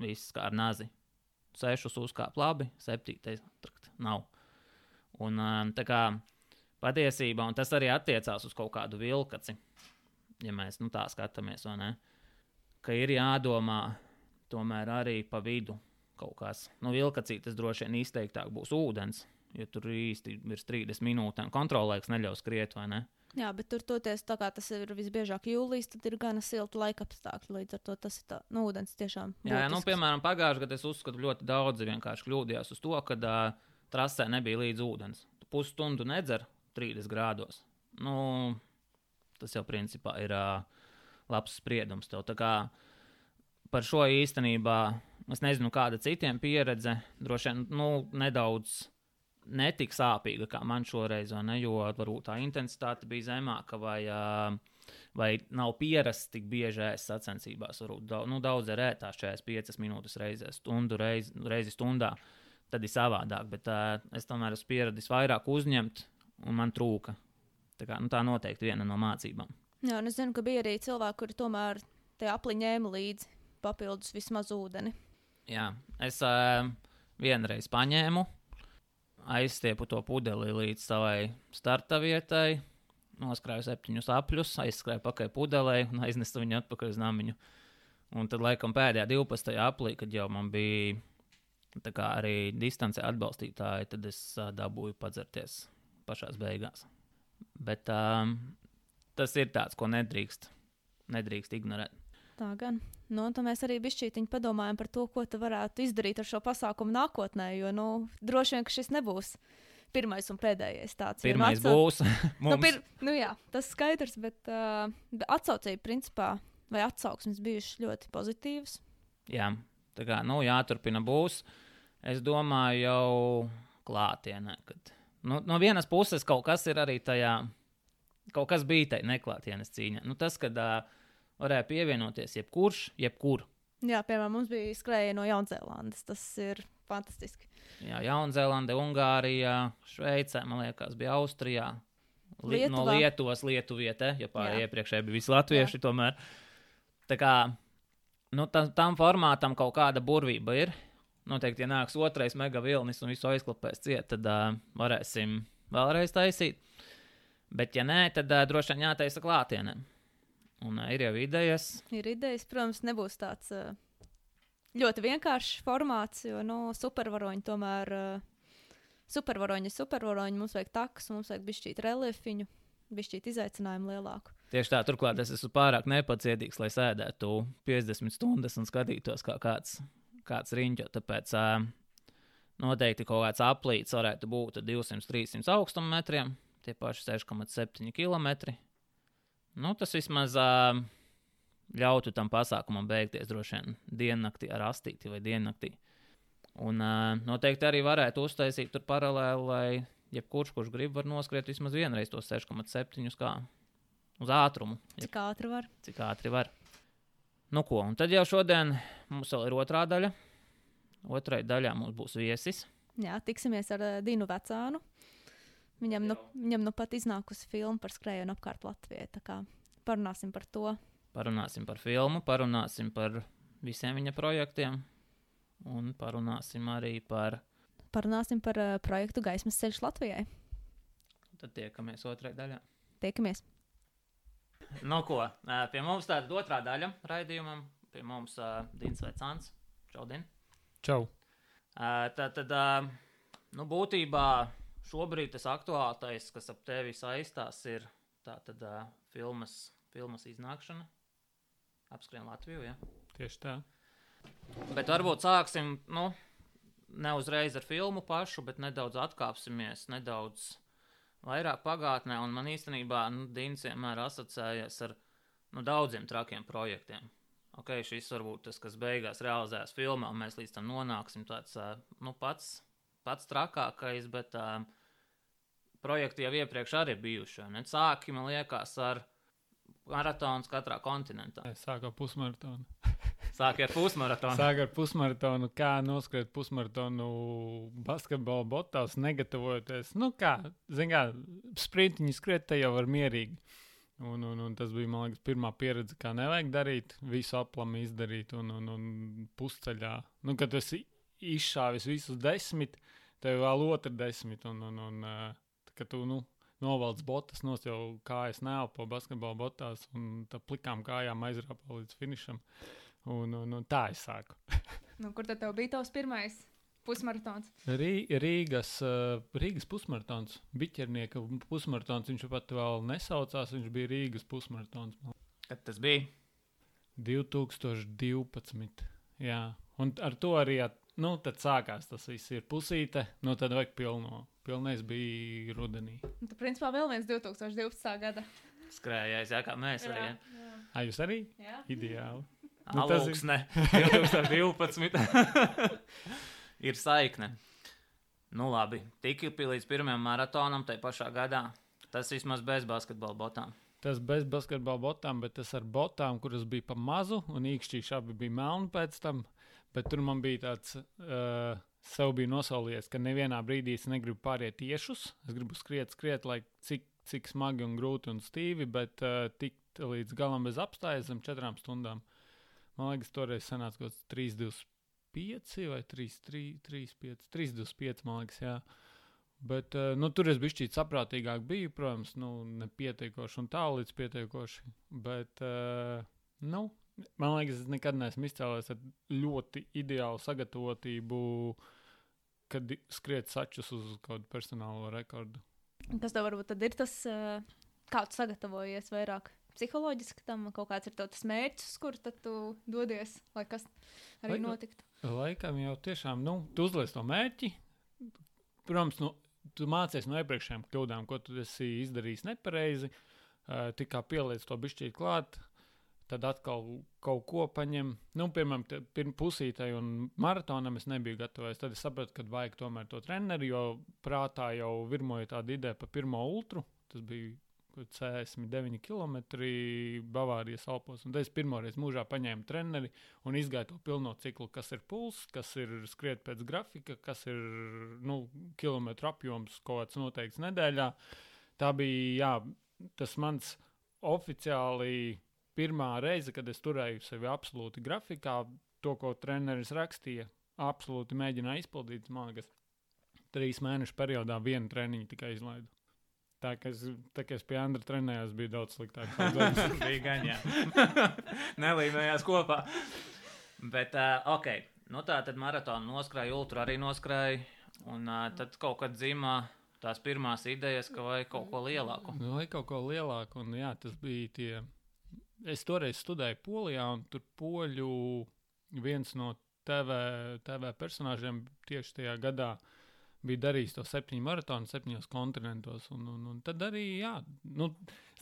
viss kā ar nazi. Sešus uzkāp labi, septītais trakt, nav. Un ā, tā kā patiesībā, un tas arī attiecās uz kaut kādu vilkaci, ja mēs nu, tā skatāmies, vai ne? Ka ir jādomā tomēr arī pa vidu kaut kas. Nu, vilkacītes droši vien izteiktāk būs ūdens, jo tur īsti virs 30 minūtēm kontrolēks neļaus skriet, vai ne? Jā, bet tur toties tā kā tas ir visbiežāk jūlijas, tad ir gana silta laika apstākļi. Līdz ar to tas ir tā, nu, ūdens tiešām. Jā, jā nu, būtisks. piemēram, pagājušajā gadā es uzskatu, ļoti daudzi vienkārši kļūdījās uz to, ka uh, trasē nebija līdz ūdens. Tu pusstundu nedzer 30 grādos. Nu, tas jau principā ir uh, labs spriedums tev. Tā kā par šo īstenībā es nezinu, kāda citiem pieredze. Droši vien nu, nedaudz netik sāpīga kā man šoreiz, ne, jo varbūt tā intensitāte bija zemāka vai, uh, vai nav pierasts tik bieži ēst sacensībās. Varbūt daudz, nu, daudz ir ētās 45 minūtes reizē, stundu reizi, reizi stundā. Tad ir savādāk, bet uh, es tomēr esmu pieradis vairāk uzņemt, un man trūka. Tā, kā, nu, tā noteikti viena no mācībām. Jā, un es zinu, ka bija arī cilvēki, kuri tomēr te apliņēma līdzi papildus vismaz ūdeni. Jā, es uh, vienreiz paņēmu, aizstiepu to pudeli līdz savai starta vietai, noskrāju septiņus apļus, aizskrēju pakaļ pudelē un aiznesu viņu atpakaļ uz namiņu. Un tad, laikam, pēdējā 12. aplī, kad jau man bija arī distancē atbalstītāji, tad es uh, dabūju padzerties pašā beigās. Bet um, tas ir tāds, ko nedrīkst, nedrīkst ignorēt. Tā gan. Nu, tad mēs arī bišķītiņi padomājam par to, ko tu varētu izdarīt ar šo pasākumu nākotnē, jo, nu, droši vien, šis nebūs pirmais un pēdējais tāds. Pirmais atsau- būs. Nu, pir, nu, jā, tas skaidrs, bet uh, atsaucība principā vai atsauksmes bijušas ļoti pozitīvas. Jā, tā kā nu, jāturpina būs. Es domāju, jau klātienē. Kad, nu, no vienas puses kaut kas ir arī tajā, kaut kas bija tajā neklātienes cīņā. Nu, tas, kad uh, varēja pievienoties jebkurš, jebkur. Jā, piemēram, mums bija skrēja no Jaunzēlandes. Tas ir fantastiski. Jā, Jaunzēlande, Ungārijā, Šveicē, man liekas, bija Austrijā. Li no Lietuvā. Lietuvas, Lietuvietē, ja pārējie Jā. iepriekšēji bija visi latvieši. Tomēr. Tā kā nu, tam, tam formātam kaut kāda burvība ir. Noteikti, ja nāks otrais mega vilnis un visu aizklapēs ciet, tad uh, varēsim vēlreiz taisīt. Bet, ja nē, tad uh, droši vien jātaisa klātienē. Un ir jau idejas. Ir idejas, protams, nebūs tāds ļoti vienkāršs formāts, jo nu, supervaroņi tomēr. Supervaroņi supervaroņi, mums vajag takas, mums vajag bišķīt reliefiņu, bišķīt izaicinājumu lielāku. Tieši tā, turklāt es esmu pārāk nepacietīgs, lai sēdētu 50 stundas un skatītos, kā kāds, kāds riņķo. Tāpēc uh, noteikti kaut kāds aplīts varētu būt 200-300 augstuma metriem, tie paši 6,7 km. Nu, tas vismaz uh, ļautu tam pasākumam beigties droši vien diennaktī ar astīti vai diennaktī. Un uh, noteikti arī varētu uztaisīt tur paralēli, lai jebkurš, kurš grib, var noskriet vismaz vienreiz tos 6,7 kā uz ātrumu, ja Cik ātri var? cik ātri var. Nu, ko, un tad jau šodien mums vēl ir otrā daļa. Otrai daļā mums būs viesis. Jā, tiksimies ar Dinu Vecānu. Viņam nu, viņam nu pat iznākusi filma par skrējienu apkārt Latvijai. Tā kā parunāsim par to. Parunāsim par filmu, parunāsim par visiem viņa projektiem. Un parunāsim arī par. Parunāsim par uh, projektu Gaismas ceļš Latvijai. Tad tiekamies otrajā daļā. Tiekamies! Nu, ko, ā, pie mums tāda otrā daļa raidījumam. Pie mums uh, Dins Vecāns. Čau, Din. Čau! Ā, Tā tad, ā, nu, būtībā šobrīd tas aktuālākais, kas ap tevi saistās, ir tā tad ā, filmas, filmas iznākšana. Apskrien Latviju, ja. Tieši tā. Bet varbūt sāksim, nu, ne uzreiz ar filmu pašu, bet nedaudz atkāpsimies, nedaudz vairāk pagātnē. Un man īstenībā, nu, Dīns vienmēr asociējies ar nu, daudziem trakiem projektiem. Ok, šis varbūt tas, kas beigās realizējas filmā, un mēs līdz tam nonāksim tāds, nu, pats, pats trakākais, bet uh, projekti jau iepriekš arī bijuši. ne? Sāki, man liekas, ar maratons katrā kontinentā. Sākām pusmaratonu. Sāki ar pusmaratonu. Sākām ar pusmaratonu, kā noskriet pusmaratonu basketbola botās, negatavojoties. Nu, kā, zinām, kā sprintiņu skriet, te jau var mierīgi. Un, un, un tas bija, liekas, pirmā pieredze, kā nevajag darīt, visu aplami izdarīt un, un, un pusceļā. Nu, kad es izšāvis visus desmit, tev vēl otru desmit. Un, un, un, ā, kad tu nu, novalc botas, nos jau kājas neelpo basketbola botās un tā plikām kājām aizrāpā līdz finišam. Un, un, un tā es sāku. Nu, kur tad tev bija tavs pirmais pusmaratons? Rī, Rīgas, Rīgas pusmaratons, Biķernieka pusmaratons. Viņš pat vēl nesaucās, viņš bija Rīgas pusmaratons. Kad tas bija? 2012. Jā, un ar to arī at, nu, tad sākās tas viss. Ir pusīte, nu tad vajag pilno. Pilnais bija rudenī. Un Tu, principā, vēl viens 2012. gada. Skrējējis, jā, kā mēs arī. jā. jā. Ai, jūs arī? jā. Ideāli. Nu, tas ir- Alūksne, 2012. ir saikne. Nu, labi. Tiki pie līdz pirmajam maratonam, tai pašā gadā. Tas vismaz bez basketbola botām. Tas bez basketbola botām, bet tas ar botām, kuras bija pa mazu, un īkšķīši abi bija melni pēc tam. Bet tur man bija tāds, uh, sev bija nosaulies, ka nevienā brīdī es negribu pāriet tiešus. Es gribu skriet, skriet, lai cik, cik smagi un grūti un stīvi, bet uh, tikt līdz galam bez apstājas zem četrām stundām. Man liekas, toreiz sanāca kaut kāds 3,25 vai 3,5. 3,25 man liekas, jā. Bet uh, nu, tur es biju saprātīgāk, biju, protams, nu, nepietiekoši un tālu līdz pietiekoši. Bet, uh, nu, man liekas, es nekad neesmu izcēlējis ar ļoti ideālu sagatavotību, kad skriet sačus uz kādu personālo rekordu. Kas tev varbūt ir tas, uh, kā tu sagatavojies vairāk? Psiholoģiski tam kaut kāds ir tas mērķis, kur tad tu dodies, lai kas arī Lai- notiktu. Laikam jau tiešām, nu, tu uzliec to mērķi. Protams, nu, tu mācies no iepriekšējām kļūdām, ko tu esi izdarījis nepareizi. Uh, Tikā pieliec to bišķīt klāt, tad atkal kaut ko paņem. Nu, piemēram, te- pirm pusītai un maratonam es nebiju gatavs. Tad es sapratu, ka vajag tomēr to treneri, jo prātā jau virmoja tāda ideja par pirmo ultru. Tas bija kaut kāds 69 km Bavārijas Alpos. Un tad es pirmoreiz mūžā paņēmu treneri un izgāju to pilno ciklu, kas ir pulss, kas ir skriet pēc grafika, kas ir nu, kilometru apjoms kaut kāds noteikts nedēļā. Tā bija jā, tas mans oficiāli pirmā reize, kad es turēju sevi absolūti grafikā. To, ko treneris rakstīja, absolūti mēģināju izpildīt. Man liekas, trīs mēnešu periodā vienu treniņu tikai izlaidu. Tā kā es, tā kā es pie Andra trenējos, bija daudz sliktāk. Bija gan, jā. Nelīmējās kopā. Bet, uh, ok, nu tā tad maratonu noskrēja, ultra arī noskrēja. Un uh, tad kaut kad dzimā tās pirmās idejas, ka vajag kaut ko lielāku. Nu, vai kaut ko lielāku, un jā, tas bija tie. Es toreiz studēju Polijā, un tur poļu viens no TV, TV personāžiem tieši tajā gadā bija darījis to septiņu maratonu, septiņos kontinentos. Un, un, un tad arī, jā, nu,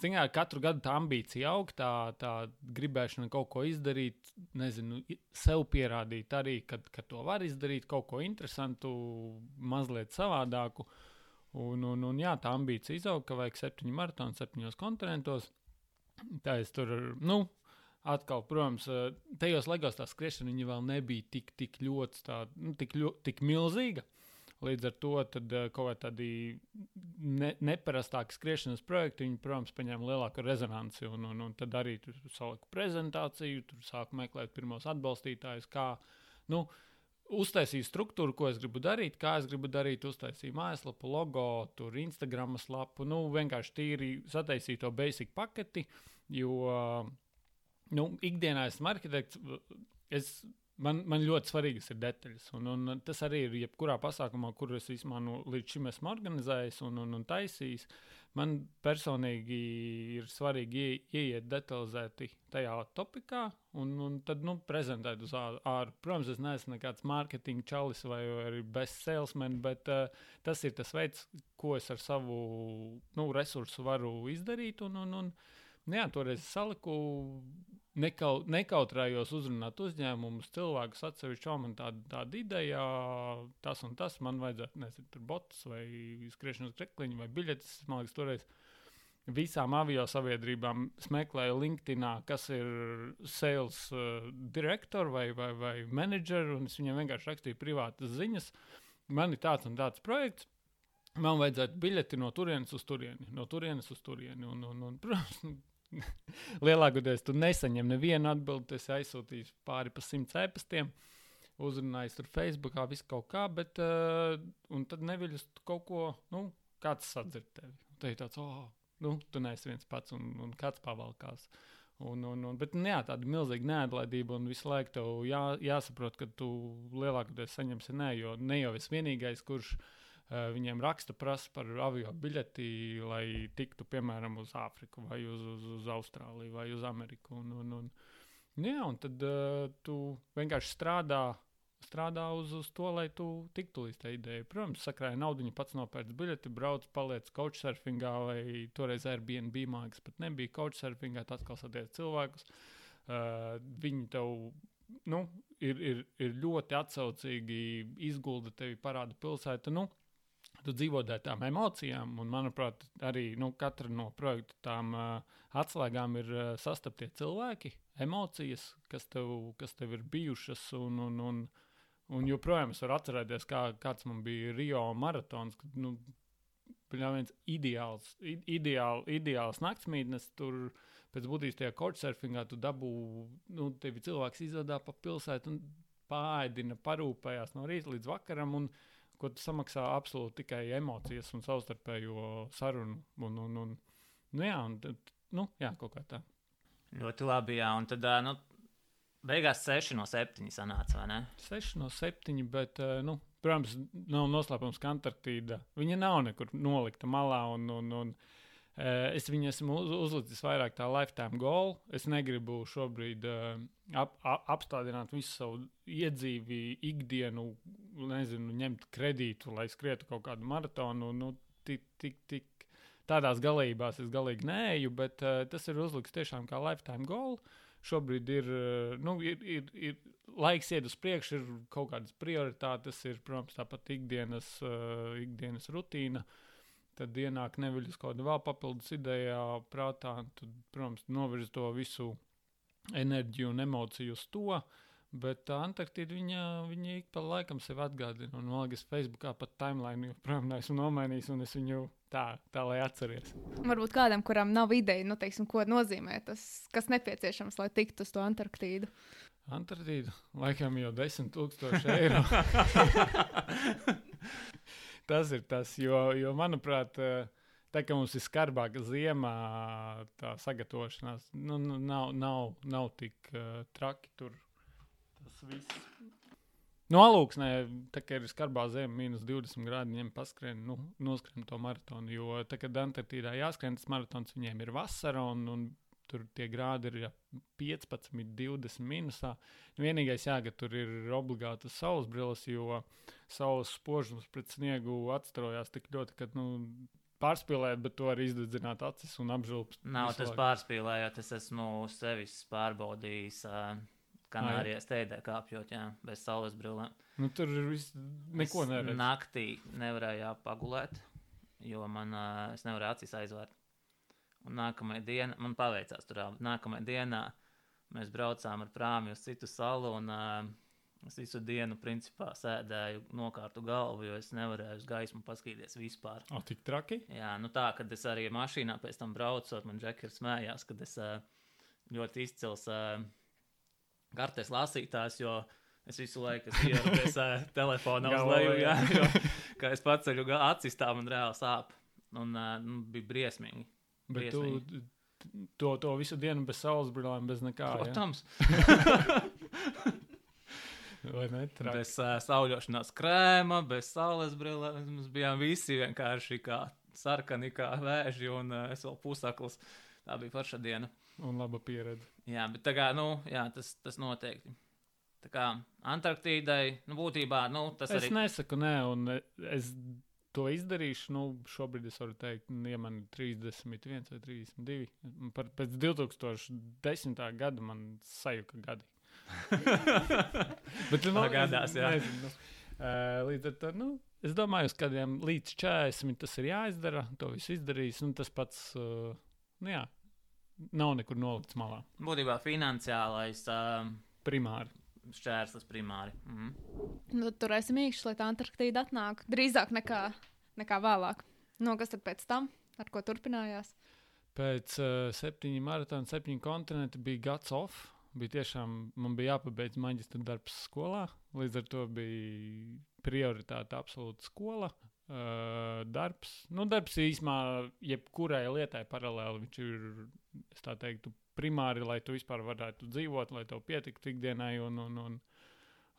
zinā, katru gadu tā ambīcija aug, tā, tā gribēšana kaut ko izdarīt, nezinu, sev pierādīt arī, kad, kad to var izdarīt, kaut ko interesantu, mazliet savādāku. Un, un, un jā, tā ambīcija izaug, ka vajag septiņu maratonu, septiņos kontinentos. Tā es tur, nu, atkal, protams, eh, tajos legos tā skriešana vēl nebija tik, tik ļoti, tā, nu, tik, ļo, tik milzīga. Līdz ar to tad, eh, kaut kādi tādi ne, neparastāki skriešanas projekti, viņi, protams, paņēma lielāku rezonanci. Un, un, un tad arī tur saliku prezentāciju, tur sāku meklēt pirmos atbalstītājus, kā, nu, uztaisīju struktūru, ko es gribu darīt, kā es gribu darīt, uztaisīju mājaslapu, logo, tur Instagram lapu, nu, vienkārši tīri sataisīju to basic paketi, jo, nu, ikdienā esmu arhitekts, es, man, man ļoti svarīgas ir detaļas, un, un tas arī ir jebkurā pasākumā, kur es vismaz nu, līdz šim esmu organizējis un, un, un taisījis. Man personīgi ir svarīgi ie, ieiet detalizēti tajā topikā, un, un tad nu, prezentēt uz ā- āru. Protams, es neesmu nekāds mārketinga čalis vai arī best salesman, bet uh, tas ir tas veids, ko es ar savu nu, resursu varu izdarīt. Un, un, un, nu jā, toreiz saliku, nekau, nekautrējos uzrunāt uzņēmumus, cilvēkus atsevišķi, "O, man tāda, tāda ideja, tas un tas, man vajadzētu, nezinu, tur botus vai skriešanas krekliņu vai biļetes. Man liekas, toreiz visām avio sabiedrībām meklēju LinkedIn, kas ir sales uh, direktors vai, vai, vai menedžers, un es viņiem vienkārši rakstīju privātas ziņas. Man ir tāds un tāds projekts. Man vajadzētu biļeti no turienes uz turieni, no turienes uz turieni. Un, un, un, protams, lielākoties tu nesaņem nevienu atbildi. Es aizsūtīju pāri pa simts ēpastiem, uzrunāju tur Facebookā, visu kaut kā, bet uh, tad neviļus kaut ko, nu, kāds sadzird tevi. Te ir tāds, oh, nu, tu neesi viens pats un, un kāds pavalkās. Un, un, un, bet, nu, jā, tāda milzīga neatlaidība un visu laiku tev jā, jāsaprot, ka tu lielākoties saņemsi nē, jo ne jau esi vienīgais, kurš uh, viņiem raksta prasa par avio biļeti, lai tiktu, piemēram, uz Āfriku vai uz, uz, uz Austrāliju vai uz Ameriku. Un, un, un, jā, un tad uh, tu vienkārši strādā strādā uz, uz to, lai tu tiktu līdz tai idejai. Protams, sakrāja naudu, pats nopērts biļeti, brauc, paliec couchsurfingā vai toreiz Airbnb mākslinieks pat nebija couchsurfingā, tas kā satiek cilvēkus. Uh, viņi tev nu, ir, ir, ir ļoti atsaucīgi, izgulda tevi, parāda pilsētu. Nu, tu dzīvo ar tām emocijām, un, manuprāt, arī nu, katra no projekta tām uh, atslēgām ir uh, sastaptie cilvēki, emocijas, kas tev, kas tev ir bijušas. Un, un, un, Un joprojām es varu atcerēties, kā, kāds man bija Rio maratons. Kad, nu, viens ideāls, ideāl, ideāls naktsmītnes. Tur pēc būtības tajā couchsurfingā tu dabū, nu, tevi cilvēks izvadā pa pilsētu un pāēdina, parūpējās no rīta līdz vakaram. Un, ko tu samaksā absolūti tikai emocijas un savstarpējo sarunu. Un, un, un, nu, jā, un, nu, jā, kaut kā tā. Ļoti labi, jā. Un tad, nu, Beigās 6 no 7 sanāca, vai ne? 6 no 7, bet, nu, protams, nav noslēpums, ka Antarktīda viņa nav nekur nolikta malā. Un, un, un, es viņu esmu uz, uzlicis vairāk tā lifetime goal. Es negribu šobrīd ap, ap, apstādināt visu savu iedzīvi, ikdienu, nezinu, ņemt kredītu, lai skrietu kaut kādu maratonu. Nu, tik, tik, tik tādās galībās es galīgi neeju, bet uh, tas ir uzlikts tiešām kā lifetime goal. Uh, šobrīd ir, eh, nu, ir, ir, ir laiks iet uz priekšu, ir kaut kādas prioritātes, ir, protams, tāpat ikdienas, uh, ikdienas rutīna. Tad ienāk neviļus kaut kāda vēl papildus idejā, prātā. Tad, protams, novirz to visu enerģiju un emociju uz to. Uh, Bet uh, Antarktīda viņa, viņa ik pa laikam sev atgādina. Un, man liekas, Facebookā pat timeline joprojām neesmu nomainījis, un es viņu tā, tā lai atceries. Varbūt kādam, kuram nav ideja, nu, teiksim, ko nozīmē tas, kas nepieciešams, lai tiktu uz to Antarktīdu. Antarktīda laikam jau 10,000 eiro. tas ir tas, jo, jo manuprāt, tā kā mums ir skarbāka ziemā, tā sagatavošanās nu, nu nav, nav, nav tik uh, traki tur tas viss. No alūksnē, tā kā ir skarbā zeme, minus 20 grādi, viņiem paskrien, nu, noskrien to maratonu. Jo, tā kā Antarktīdā jāskrien tas maratons, viņiem ir vasara un, un tur tie grādi ir ja, 15, 20 minusā. Nu, vienīgais, jā, ka tur ir obligātas saules brilles, jo saules spožums pret sniegu atstrojās tik ļoti, ka, nu, pārspīlēt, bet to arī izdedzināt acis un apžulbt. Nav tas pārspīlējot, es esmu sevis pārbaudījis. Uh Kanārijas steidē kāpjot, jā, bez saules brillēm. Nu, tur viss, neko neredz. Naktī nevarēju pagulēt, jo man, uh, es nevarēju acis aizvērt. Un nākamajā dienā, man paveicās tur, nākamajā dienā mēs braucām ar prāmi uz citu salu, un uh, es visu dienu, principā, sēdēju nokārtu galvu, jo es nevarēju uz gaismu paskatīties vispār. O, tik traki? Jā, nu tā, kad es arī mašīnā pēc tam braucot, man džekers smējās, kad es ļoti izcils. Kartes lasītājs, jo es visu laiku pie telefona uz leju. Jā, jo, kā es paceļu acis, tā man reāli sāp. Un nu, bija briesmīgi. Bet briesmīgi. tu to, to visu dienu bez saules brillēm, bez nekā. Protams. Vai ne? Traki. Bez uh, sauļošanās krēma, bez saules brillēm. Mēs bijām visi vienkārši kā sarkani, kā vēži, un uh, es vēl pusaklis. Tā bija forša diena. Un laba pieredze. Jā, bet tā kā, nu, jā, tas, tas noteikti. Tā kā Antarktīdai, nu, būtībā, nu, tas es arī. Es nesaku, nē, un es to izdarīšu. Nu, šobrīd es varu teikt, nu, ja man ir 31 vai 32. Par, pēc 2010. gada man sajuka gadi. bet, nu, gadās, jā. Nezinu, nu, līdz ar to, nu, es domāju, uz kādiem līdz 40 tas ir jāizdara. To visu izdarīs, un tas pats, uh, nu jā, nav nekur nolikts malā. Būtībā finansiālais uh, primāri. Šķērslis primāri. Mm. Nu, tur esam īkšķi, lai tā Antarktīda atnāk drīzāk nekā, nekā vēlāk. No kas tad pēc tam, ar ko turpinājās? Pēc uh, septiņiem maratona, septiņiem kontinentiem bija gads off. Bija tiešām, man bija jāpabeidz maģistra darbs skolā. Līdz ar to bija prioritāte absolūti skola. Uh, darbs, nu, darbs īsumā, jebkurai lietai paralēli viņš ir, es tā teiktu, primāri, lai tu vispār varētu dzīvot, lai tev pietiktu ikdienai un, un, un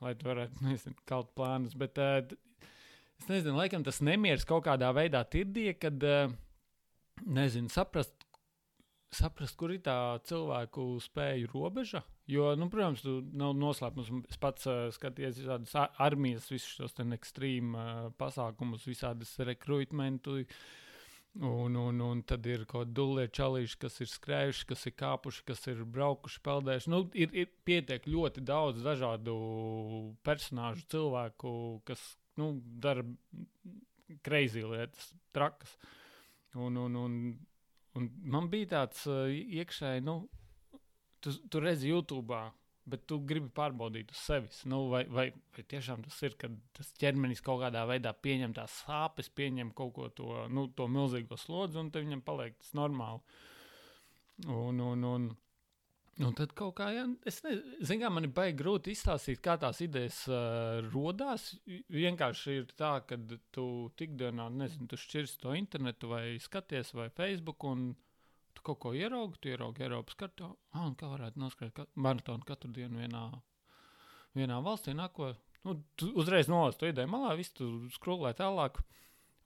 lai tu varētu, nezinu, kaut plānus. Bet uh, es nezinu, laikam tas nemieris kaut kādā veidā tirdīja, kad, uh, nezinu, saprast, saprast, kur ir tā cilvēku spēju robeža. Jo, nu, protams, tu nav noslēpums. Es pats uh, skatījos visādas armijas, visus šos ekstrēmu uh, pasākumus, visādas rekrutmentu. Un, un, un tad ir kaut kādi dūlēji čalīši, kas ir skrējuši, kas ir kāpuši, kas ir braukuši, peldējuši. Nu, ir, ir pietiek ļoti daudz dažādu personāžu, cilvēku, kas nu, dara kreizī lietas, trakas. Un, un, un, un man bija tāds uh, iekšēji, nu, tu, tu redzi YouTube, bet tu gribi pārbaudīt uz sevis. Nu, vai, vai, vai tiešām tas ir, kad tas ķermenis kaut kādā veidā pieņem tās sāpes, pieņem kaut ko to, nu, to milzīgo slodzi, un viņam paliek tas normāli. Un, un, un, un tad kaut kā, ja, es nezinu, kā man ir baigi grūti izstāstīt, kā tās idejas uh, radās. Vienkārši ir tā, ka tu tikdienā, nezinu, tu šķirs to internetu vai skaties vai Facebook. Un, tu kaut ko ieraugi, tu ieraugi Eiropas kartā. Ah, kā varētu noskriet ka maratonu katru dienu vienā, vienā valstī? Nāko, nu, tu uzreiz nolaist to ideju malā, visu tu skrūlē tālāk.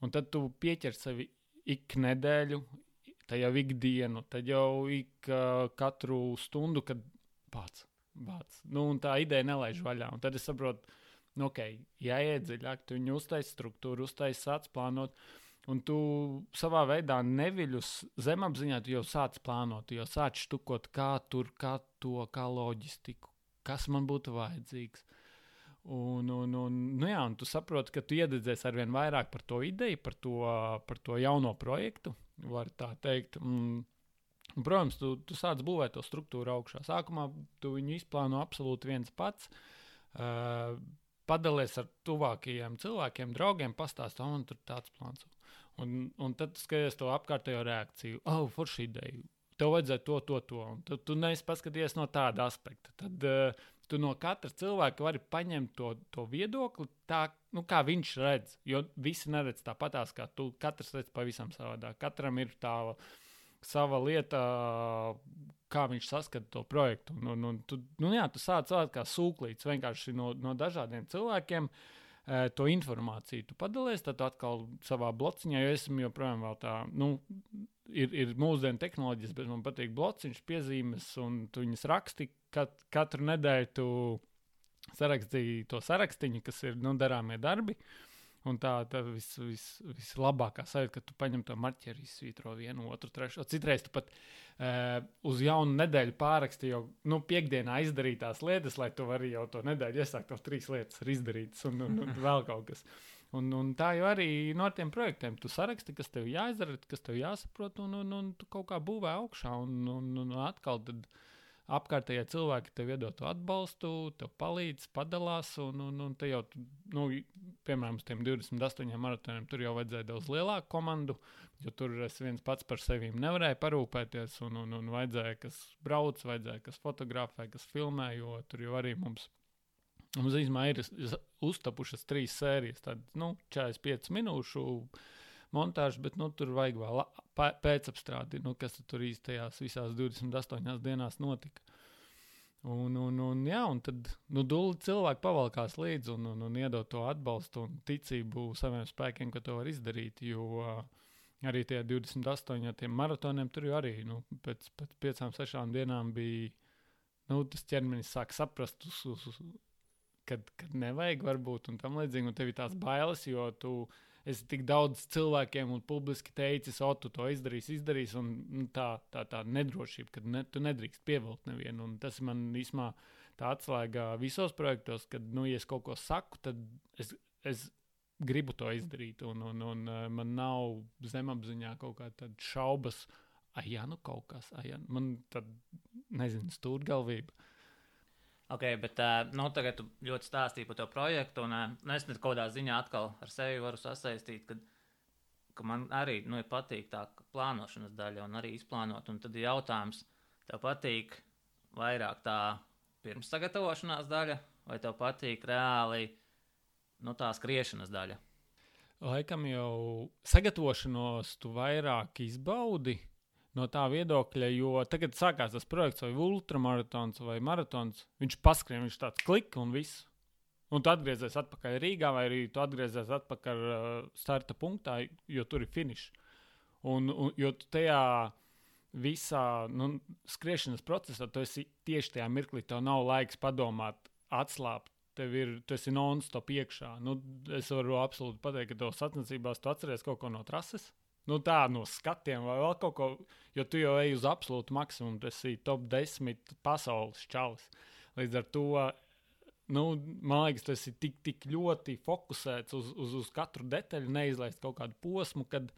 Un tad tu pieķer sevi ik nedēļu, tad jau ikdienu, tad jau ik uh, katru stundu, kad pats. Bāc. Nu, tā ideja nelaiž vaļā. Un tad es saprotu, nu, ok, jāiet dziļāk, tu viņu uztaisīji struktūru, uztaisīji sāc plānot. Un tu savā veidā neviļus zemapziņā, tu jau sāc plānot, tu jau sāc štukot, kā tur, kā to, kā loģistiku, kas man būtu vajadzīgs. Un, un, un, nu jā, un tu saproti, ka tu iededzies ar vien vairāk par to ideju, par to, par to jauno projektu, var tā teikt. Mm. Protams, tu, tu sāc būvēt to struktūru augšā. Sākumā tu viņu izplāno absolūti viens pats. Uh, padalies ar tuvākajiem cilvēkiem, draugiem, pastāstā, un tur tāds plāns. Un, un tad skaties to apkārtējo reakciju. Oh, forši ideja. Tev vajadzēja to, to, to. Un tu, tu neesi paskatījies no tāda aspekta. Tad uh, tu no katra cilvēka vari paņemt to, to viedokli tā, nu, kā viņš redz. Jo visi neredz tāpatās, kā tu. Katrs redz pavisam savādāk. Katram ir tā sava lieta, kā viņš saskata to projektu. Un, un tu, nu, jā, tu sāc kā sūklīts vienkārši no, no dažādiem cilvēkiem. Uh, to informāciju tu padalies, tad atkal savā blociņā, jo esmu joprojām tā, nu, ir, ir mūsdienu tehnoloģijas, bet man patīk blociņš, piezīmes, un tu viņas raksti. Kat, katru nedēļu tu sarakstīji to sarakstiņu, kas ir nu, darāmie darbi. Un tā ir vis, vis, vislabākā sajūta, ka tu paņem to marķeri, izsvītro vienu, otru, trešo. Citreiz tu pat uh, uz jaunu nedēļu pārakstīji jau nu, piekdienā izdarītās lietas, lai tu vari jau to nedēļu iesākt, to trīs lietas ir izdarītas un, un, un vēl kaut kas. Un, un tā jau arī no tiem projektiem. Tu saraksti, kas tev jāizdara, kas tev jāsaprot, un, un, un tu kaut kā būvē augšā. Un, un, un atkal apkārtējie cilvēki tev iedod atbalstu, tev palīdz, padalās. Un, un, un te jau, nu, piemēram, uz tiem 28 maratoniem tur jau vajadzēja daudz lielāku komandu, jo tur es viens pats par sevi nevarēju parūpēties. Un, un, un vajadzēja, kas brauc, vajadzēja, kas fotografē, kas filmē, jo tur jau arī mums ir Mums īstenībā ir uztapušas trīs sērijas, tad nu, 45 minūšu montāžu, bet nu, tur vajag vēl pēcapstrādi, nu, kas tur īstajās visās 28 dienās notika. Un, un, un, jā, un tad nu, cilvēki pavalkās līdzi un, un, un iedod to atbalstu un ticību saviem spēkiem, ka to var izdarīt. Jo arī tie 28 maratoniem tur jau arī nu, pēc, pēc 5-6 dienām bija. Nu, tas ķermenis sāk saprast, uz, uz, uz, kad, kad nevajag, varbūt, un tam līdzīgi. Un tev ir tās bailes, jo tu esi tik daudz cilvēkiem un publiski teicis, o, tu to izdarīsi, izdarīsi. Un nu, tā, tā, tā nedrošība, ka ne, tu nedrīkst pievilkt nevienu. Un tas man īsumā tā atslēga visos projektos, kad, nu, ja es kaut ko saku, tad es. es Gribu to izdarīt, un, un, un man nav zemapziņā kaut kāda šaubas, ah, jā, nu kaut kas, ah, jā, man tad, nezinu, stūrgalvība. Uh, Ok, bet uh, nu, tagad tu ļoti stāstīji par to projektu, un uh, es kaut kādā ziņā atkal ar sevi varu sasaistīt, ka, ka man arī nu, patīk tā plānošanas daļa un arī izplānot. Un tad ir jautājums, tev patīk vairāk tā pirms sagatavošanās daļa, vai tev patīk reāli nu, tā skriešanas daļa? Laikam jau sagatavošanos tu vairāk izbaudi, no tā viedokļa, jo tagad sākās tas projekts, vai ultramaratons vai maratons. Viņš paskrien, viņš tāds klik un viss. Un tu atgriezies atpakaļ Rīgā, vai arī tu atgriezies atpakaļ uh, starta punktā, jo tur ir finišs. Un, un, jo tu tajā visā nu, skriešanas procesā, tu esi tieši tajā mirklī, tev nav laiks padomāt, atslābt. Tev ir, tu esi non-stop iekšā. Nu, es varu absolūti pateikt, ka tev sacensībās tu atceries kaut ko no trases. Nu, tā no skatiem vai vēl kaut ko, jo tu jau ej uz absolūtu maksimumu. Tas ir top 10 pasaules čalis. Līdz ar to, nu, man liekas, tas ir tik, tik ļoti fokusēts uz, uz, uz katru detaļu, neizlaist kaut kādu posmu, kad,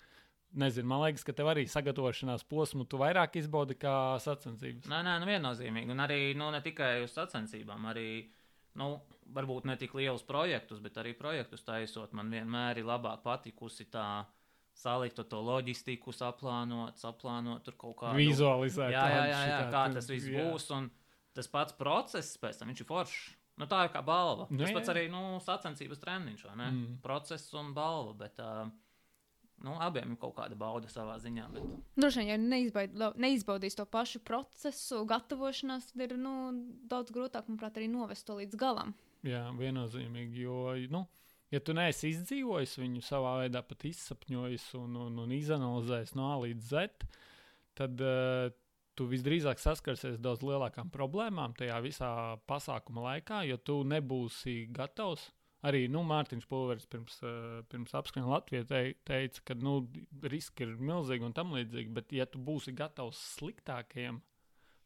nezinu, man liekas, ka tev arī sagatavošanās posmu tu vairāk izbaudi kā sacensības. Nē, nē, nu viennozīmīgi. Un arī nu, ne tikai uz sacensībām, arī nu, varbūt ne tik lielus projektus, bet arī projektus taisot. Man vienmēr ir labāk patikusi tā salikt to loģistiku, saplānot, saplānot tur kaut kādu Vizualizēt, Jā, jā, jā, jā kā tas viss jā. būs. Un tas pats process pēc tam viņš ir foršs. Nu, tā ir kā balva. Nu, tas pats arī nu, sacensības treniņš, vai ne? Mm. Process un balva. Bet, uh, nu, abiem ir kaut kāda bauda savā ziņā. Bet... Droši vien, ja neizbaid, neizbaudīs to pašu procesu, gatavošanās, tad ir nu, daudz grūtāk, manuprāt, arī novest to līdz galam. Jā, viennozīmīgi. Jo, nu, ja tu neesi izdzīvojis viņu savā veidā, pat izsapņojis un, un, un izanalizējis no A līdz Z, tad uh, tu visdrīzāk saskarsies daudz lielākām problēmām tajā visā pasākuma laikā, jo tu nebūsi gatavs. Arī nu, Mārtiņš Pulveris pirms, uh, pirms apskrien Latvijā te, teica, ka nu, riski ir milzīgi un tam līdzīgi, bet ja tu būsi gatavs sliktākajiem,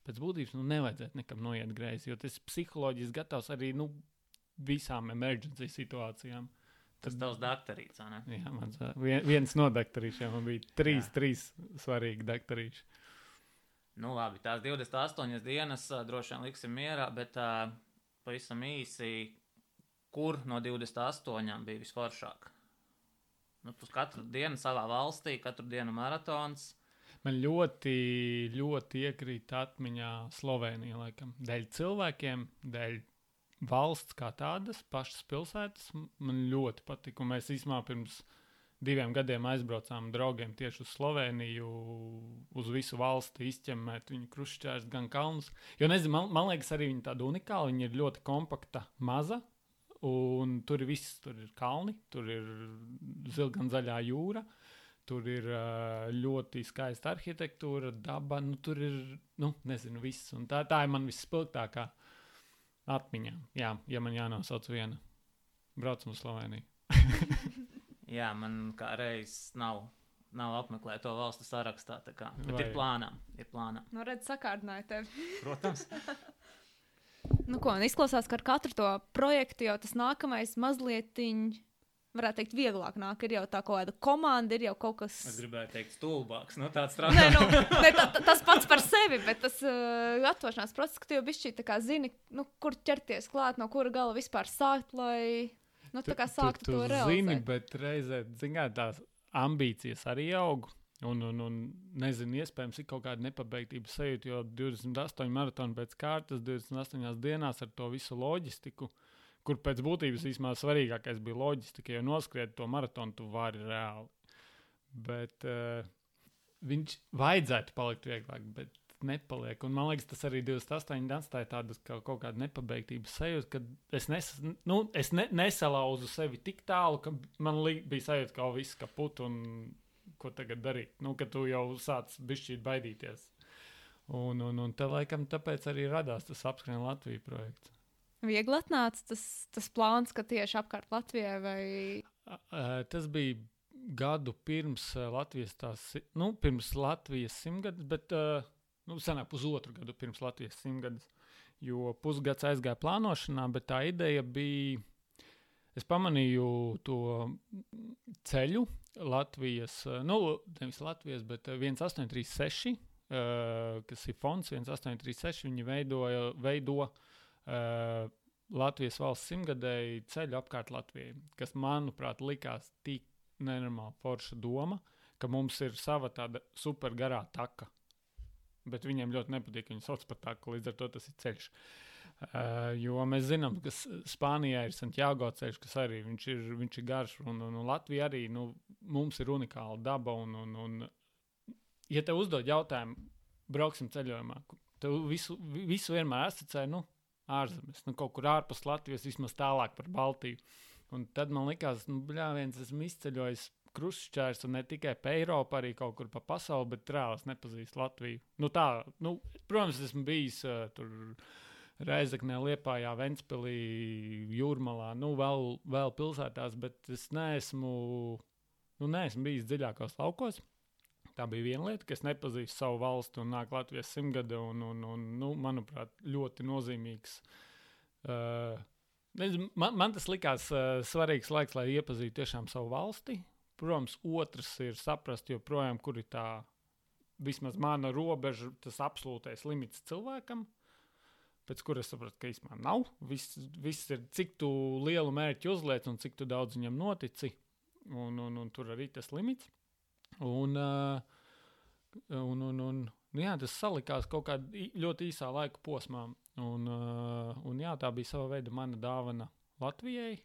pēc būtības nu, nevajadzētu nekam noiet greizi, jo tas psiholoģiski gatavs arī nu, visām emergency situācijām. Tas tavs doktorīts, vai ne? Jā, mans, viens no doktorīšiem man bija trīs, Jā. trīs svarīgi doktorīši. Nu, labi, tās 28 dienas droši vien liksim mierā, bet uh, pavisam īsi, kur no 28 bija visforšāk? Nu, tu katru dienu savā valstī, katru dienu maratons. Man ļoti, ļoti iekrīt atmiņā Slovenija, laikam, dēļ cilvēkiem, dēļ valsts kā tādas, pašas pilsētas. Man ļoti patika. Un mēs īstenībā pirms diviem gadiem aizbraucām draugiem tieši uz Sloveniju, uz visu valsti izķemmēt viņu krušķērus, gan kalnus. Jo, nezinu, man, man liekas, arī viņa tāda unikāla. Viņa ir ļoti kompakta, maza. Un tur ir viss, tur ir kalni, tur ir zilgan zaļā jūra. Tur ir ā, ļoti skaista arhitektūra, daba. Nu, tur ir, nu, nezinu, viss. Un tā, tā ir man visspilgtākā atmiņā. Jā, ja man jānosauc viena. Braucam uz Sloveniju. Jā, man kā reizes nav, nav apmeklēt to valstu sarakstā. tā Kā, bet ir plānā. Ir plānā. Nu, redz, sakārdināja tevi. Protams. Nu, ko, izklausās, ka ar katru to projektu jau tas nākamais mazliet, varētu teikt, vieglāk nāk. Ir jau tā kāda komanda, ir jau kaut kas. Es gribēju teikt, stulbāks. Nu, tāds Nē, strādājums. nu, ne, ta, ta- tas pats par sevi, bet tas uh, gatavošanās process, ka tu jau bišķi tā kā zini, nu, kur ķerties klāt, no kura gala vispār sākt, lai nu, tā kā sāktu tu, to tu realizēt. zini, bet reizē zināt, tās ambīcijas arī aug. Un, un, un nezinu, iespējams, ir kaut kāda nepabeigtības sajūta, jo 28 maratoni pēc kārtas, 28 dienās ar to visu loģistiku, kur pēc būtības īstenībā svarīgākais bija loģistika, jo noskriet to maratonu tu vari reāli. Bet uh, viņš vajadzētu palikt vieglāk, bet nepaliek. Un man liekas, tas arī 28 atstāja tādu kā, kaut kādu nepabeigtības sajūtu, ka es, nes, nu, es ne, nesalauzu sevi tik tālu, ka man li, bija sajūta, ka viss kaput un ko tagad darīt. Nu, ka tu jau sāc bišķīt baidīties. Un, un, un te laikam tāpēc arī radās tas apskrien Latvijas projekts. Viegli atnāca tas, tas plāns, ka tieši apkārt Latvijai vai Tas bija gadu pirms Latvijas tās, nu, pirms Latvijas simtgadus, bet nu, senāk pusotru gadu pirms Latvijas simtgadus. Jo pusgads aizgāja plānošanā, bet tā ideja bija. Es pamanīju to ceļu Latvijas, nu, nevis Latvijas, bet ā, 1836, ā, kas ir fonds 1836. Viņi veidoja, veido uh, Latvijas valsts simtgadēju ceļu apkārt Latvijai, kas, manuprāt, likās tik nenormāli forša doma, ka mums ir sava tāda supergarā taka. Bet viņiem ļoti nepatīk, ka viņi sauc par taku, līdz ar to tas ir ceļš. Uh, jo mēs zinām, ka Spānijā ir Santiago ceļš, kas arī viņš ir, viņš ir garš, un, un, un Latvija arī nu, mums ir unikāla daba. Un, un, un ja tev uzdod jautājumu, brauksim ceļojumā, tev visu, visu vienmēr asociē, nu, ārzemes, nu, kaut kur ārpus Latvijas, vismaz tālāk par Baltiju. Un tad man likās, nu, bļā, viens esmu izceļojis krustšķērs un ne tikai pa Eiropu, arī kaut kur pa pasauli, bet reāli es nepazīstu Latviju. Nu, tā, nu, protams, esmu bijis uh, tur. Reizeknē, Liepājā, Ventspīlī, Jūrmalā, nu, vēl, vēl pilsētās, bet es neesmu, nu, neesmu bijis dziļākos laukos. Tā bija viena lieta, ka es nepazīstu savu valsti un nāk Latvijas simtgade, un, un, un nu, manuprāt, ļoti nozīmīgs. Uh, man, man tas likās uh, svarīgs laiks, lai iepazītu tiešām savu valsti. Protams, otrs ir saprast, joprojām, kur ir tā vismaz mana robeža, tas absolūtais limits cilvēkam pēc kuras sapratu, ka īstenībā nav. Viss, viss ir, cik lielu mērķu uzliec un cik daudz viņam notici. Un, un, un tur arī tas limits. Un, uh, un, un, un nu jā, tas salikās kaut kādā ļoti īsā laika posmā. Un, uh, un jā, tā bija sava veida mana dāvana Latvijai,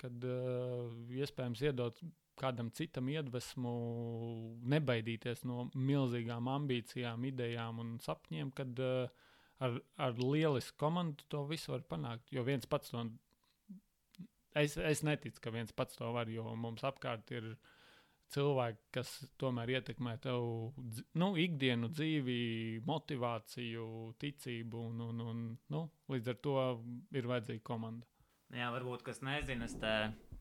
kad uh, iespējams iedot kādam citam iedvesmu, nebaidīties no milzīgām ambīcijām, idejām un sapņiem, kad ar, ar lielisku komandu to visu var panākt. Jo viens pats to. Es, es neticu, ka viens pats to var, jo mums apkārt ir cilvēki, kas tomēr ietekmē tev nu, ikdienu dzīvi, motivāciju, ticību. Un, un, un, nu, līdz ar to ir vajadzīga komanda. Jā, varbūt kas nezina, es te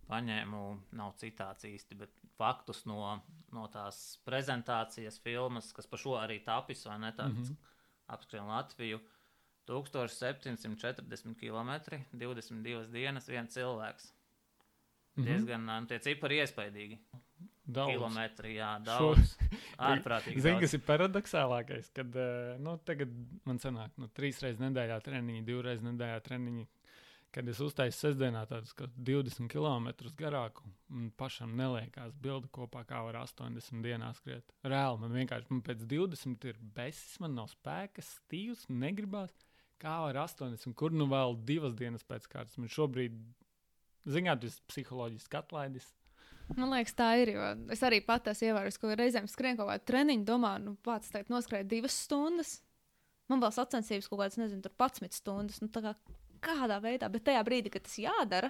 paņēmu, nav citāts īsti, bet faktus no, no tās prezentācijas filmas, kas par šo arī tapis, vai ne? Tāds, mm -hmm apskrien Latviju. 1740 km, 22 dienas, viens cilvēks. Mm -hmm. Diezgan nu, tie cipari iespaidīgi. Daudz. Kilometri, jā, daudz. Ārprātīgi. Zini, kas ir paradoxālākais, kad nu, tagad man sanāk, nu, trīs reizes nedēļā treniņi, divreiz nedēļā treniņi kad es uztaisu sestdienā tādus 20 km garāku, un pašam neliekās bildi kopā, kā var 80 dienās skriet. Reāli man vienkārši man pēc 20 ir besis, man nav spēka, stīvs, negribās. Kā var 80, kur nu vēl divas dienas pēc kārtas? Man šobrīd, zināt, tas psiholoģiski atlaidis. Man liekas, tā ir. Es arī pati esmu ievērojis, ka reizēm skrienu kaut kādu treniņu, domāju, nu, pats teikt, noskrēju divas stundas. Man vēl sacensības kaut kādas, nezinu, tur 11 stundas. Nu, kā, kādā veidā, bet tajā brīdī, kad tas jādara,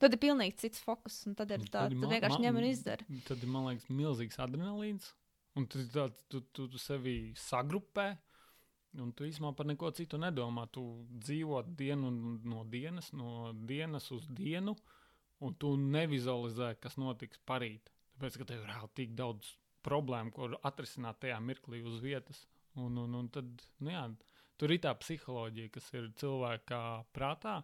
tad ir pilnīgi cits fokus. Tad ir tā, tad, tad vienkārši ņem un izdara. Tad ir, man liekas, milzīgs adrenalīns. Un tu, tā, tu, tu, tu sevi sagrupē, un tu īstenībā par neko citu nedomā. Tu dzīvo dienu no dienas, no dienas uz dienu, un tu nevizualizē, kas notiks parīt. Tāpēc, ka tev ir reāli tik daudz problēmu, ko atrisināt tajā mirklī uz vietas. Un, un, un tad, nu jā, Tur ir tā psiholoģija, kas ir cilvēkā prātā.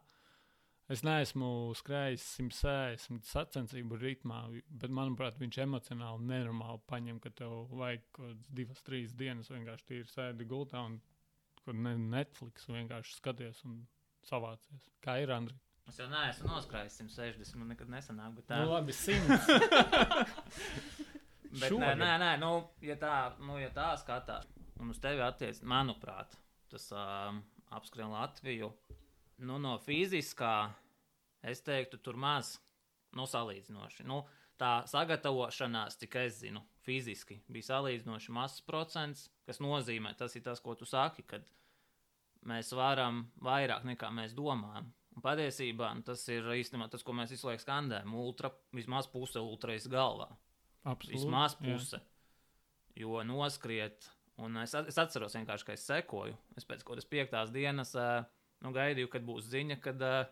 Es neesmu skrējis 160 sacensību ritmā, bet, manuprāt, viņš emocionāli nenormāli paņem, ka tev vajag divas, trīs dienas vienkārši tīri sēdi gultā un kur ne Netflix vienkārši skaties un savācies. Kā ir Andri? Es jau neesmu noskrājis 160, man nekad nesanāk, bet tā. Nu, labi, 100. bet, nē, nē, nē, nu, ja tā, nu, ja tā skatās, un uz tevi attiec, manuprāt, tas uh, apskrien Latviju. Nu, no fiziskā, es teiktu, tur maz nu, salīdzinoši. Nu, tā sagatavošanās, cik es zinu, fiziski bija salīdzinoši mazs procents, kas nozīmē, tas ir tas, ko tu saki, kad mēs varam vairāk nekā mēs domājam. Patiesībā nu, tas ir īstenībā tas, ko mēs visu laiku skandējam. Ultra, vismaz puse ultras galvā. Absolūti. Vismaz puse. Jā. Jo noskriet Un es, es atceros, ka es sekoju. Es pēc kaut kādas piektās dienas uh, nu, gaidīju, kad būs ziņa, kad uh,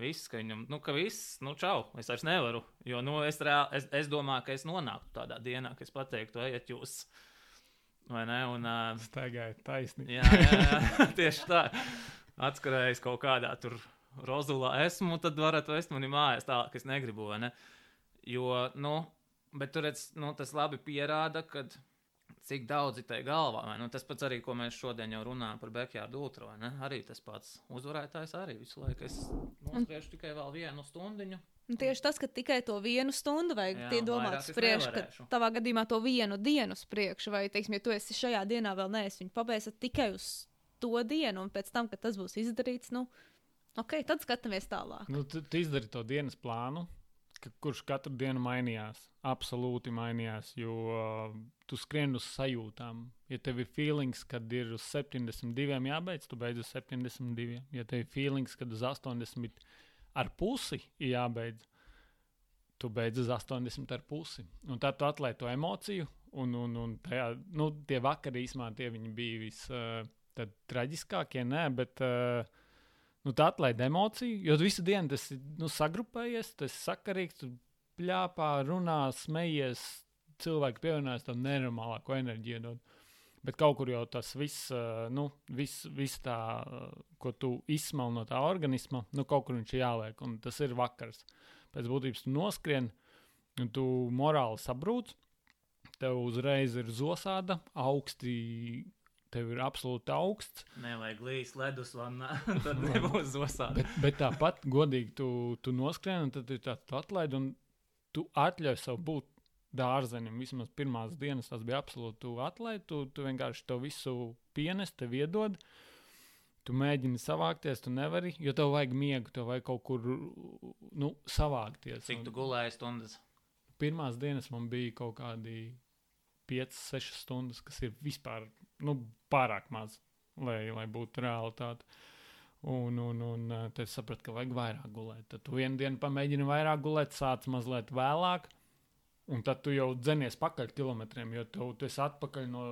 viss, ka viņam, nu, ka viss, nu, čau, es vairs nevaru. Jo, nu, es, reāli, es, es domāju, ka es nonāktu tādā dienā, ka es pateiktu, ejiet jūs. Vai ne? Un, uh, Staigājiet taisnīgi. jā, jā, jā, tieši tā. Atskarējis kaut kādā tur rozulā esmu, tad varat vest mani mājās tā, ka es negribu, vai ne? Jo, nu, bet tur redz, nu, tas labi pierāda, ka cik daudz ir tajā galvā. Nu, tas pats arī, ko mēs šodien jau runājam par Bekjārdu Ultra. Arī tas pats uzvarētājs arī visu laiku. Es nospriežu tikai vēl vienu stundiņu. Un tieši tas, ka tikai to vienu stundu vajag Jā, tie domāt priekšu, ka tavā gadījumā to vienu dienu priekšu, vai, teiksim, ja tu esi šajā dienā vēl neesi viņu pabeigts tikai uz to dienu, un pēc tam, kad tas būs izdarīts, nu, ok, tad skatāmies tālāk. Nu, tu, tu izdari to dienas plānu, ka, kurš katru dienu mainījās. Absolūti mainījās, jo uh, tu skrieni uz sajūtām. Ja tev ir feelings, kad ir uz 72 jābeidz, tu beidz uz 72. Ja tev ir feelings, kad uz 80 ar pusi jābeidz, tu beidz uz 80 ar pusi. Un tad tu atlaiž to emociju, un, un, un tajā, nu, tie vakari īsumā tie bija vis uh, traģiskākie, nē, bet. Uh, nu, tā atlaid emociju, jo visu dienu tas ir nu, sagrupējies, tas ir sakarīgs, tu pļāpā, runā, smejies, cilvēki pievienojas tam nenormālāko enerģiju. Dod. Bet kaut kur jau tas viss, nu, viss, viss tā, ko tu izsmēl no tā organisma, nu, kaut kur viņš ir jāliek. Un tas ir vakars. Pēc būtības tu noskrien, un tu morāli sabrūc. Tev uzreiz ir zosāda, augsti tev ir absolūti augsts. Nevajag līdzi ledus vannā, tad nebūs zosādi. bet, bet tāpat, godīgi, tu, tu noskrien, un tad ir tāds atlaid, un tu atļauj sev būt dārzenim. Vismaz pirmās dienas tas bija absolūti atlaid, tu, tu vienkārši to visu pienest, tev iedod. Tu mēģini savākties, tu nevari, jo tev vajag miegu, tev vajag kaut kur nu, savākties. Cik tu gulēji stundas? Pirmās dienas man bija kaut kādi 5, 6 stundas, kas ir vispār nu, pārāk maz, lai, lai būtu realitāte. Un, un, un tad es sapratu, ka vajag vairāk gulēt. Tad tu vienu dienu pamēģini vairāk gulēt, sāc mazliet vēlāk. Un tad tu jau dzenies pakaļ kilometriem, jo tu, tu esi atpakaļ no,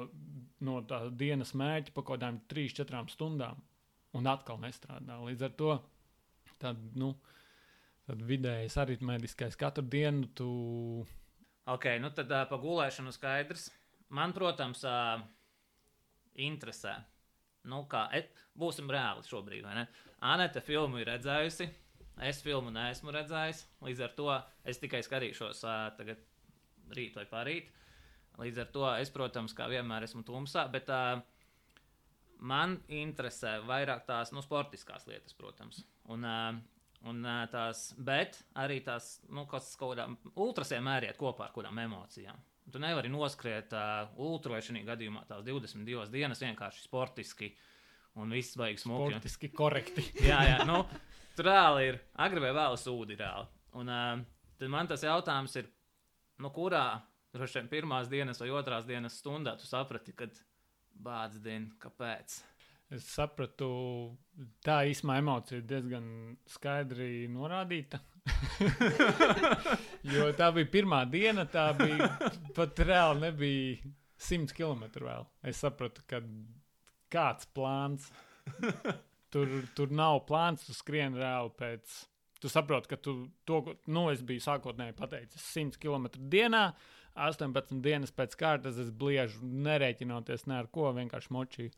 no tā dienas mērķa pa kaut kādām 3-4 stundām. Un atkal nestrādā. Līdz ar to tad, nu, tad vidējais aritmētiskais katru dienu tu. Ok, nu tad uh, pa gulēšanu skaidrs. Man, protams, uh, interesē. Nu, kā, et, būsim reāli šobrīd, vai ne? Anete filmu ir redzējusi, es filmu neesmu redzējis. Līdz ar to es tikai skatīšos uh, tagad, rīt vai parīt. Līdz ar to es, protams, kā vienmēr esmu tumsā, bet uh, man interesē vairāk tās nu, sportiskās lietas, protams. Un, uh, un uh, tās, bet arī tās, nu, kas kaut kādām ultrasiem mēriet kopā ar kādām emocijām. Tu nevari noskriet uh, ultra vai šajā gadījumā tās 22 dienas vienkārši sportiski un viss baigs smuki. Sportiski korekti. jā, jā, nu, tur reāli ir agri vai vēl sūdi reāli. Un uh, tad man tas jautājums ir, nu, kurā droši vien pirmās dienas vai otrās dienas stundā tu saprati, kad bāds diena, kāpēc? Es sapratu, tā īsumā emocija diezgan skaidri norādīta. jo tā bija pirmā diena, tā bija pat reāli nebija 100 km vēl. Es sapratu, ka kāds plāns. Tur, tur nav plāns, tu skrieni reāli pēc. Tu saproti, ka tu to, nu, es biju sākotnēji pateicis 100 km dienā, 18 dienas pēc kārtas es bliežu, nerēķinoties ne ar ko, vienkārši močīju.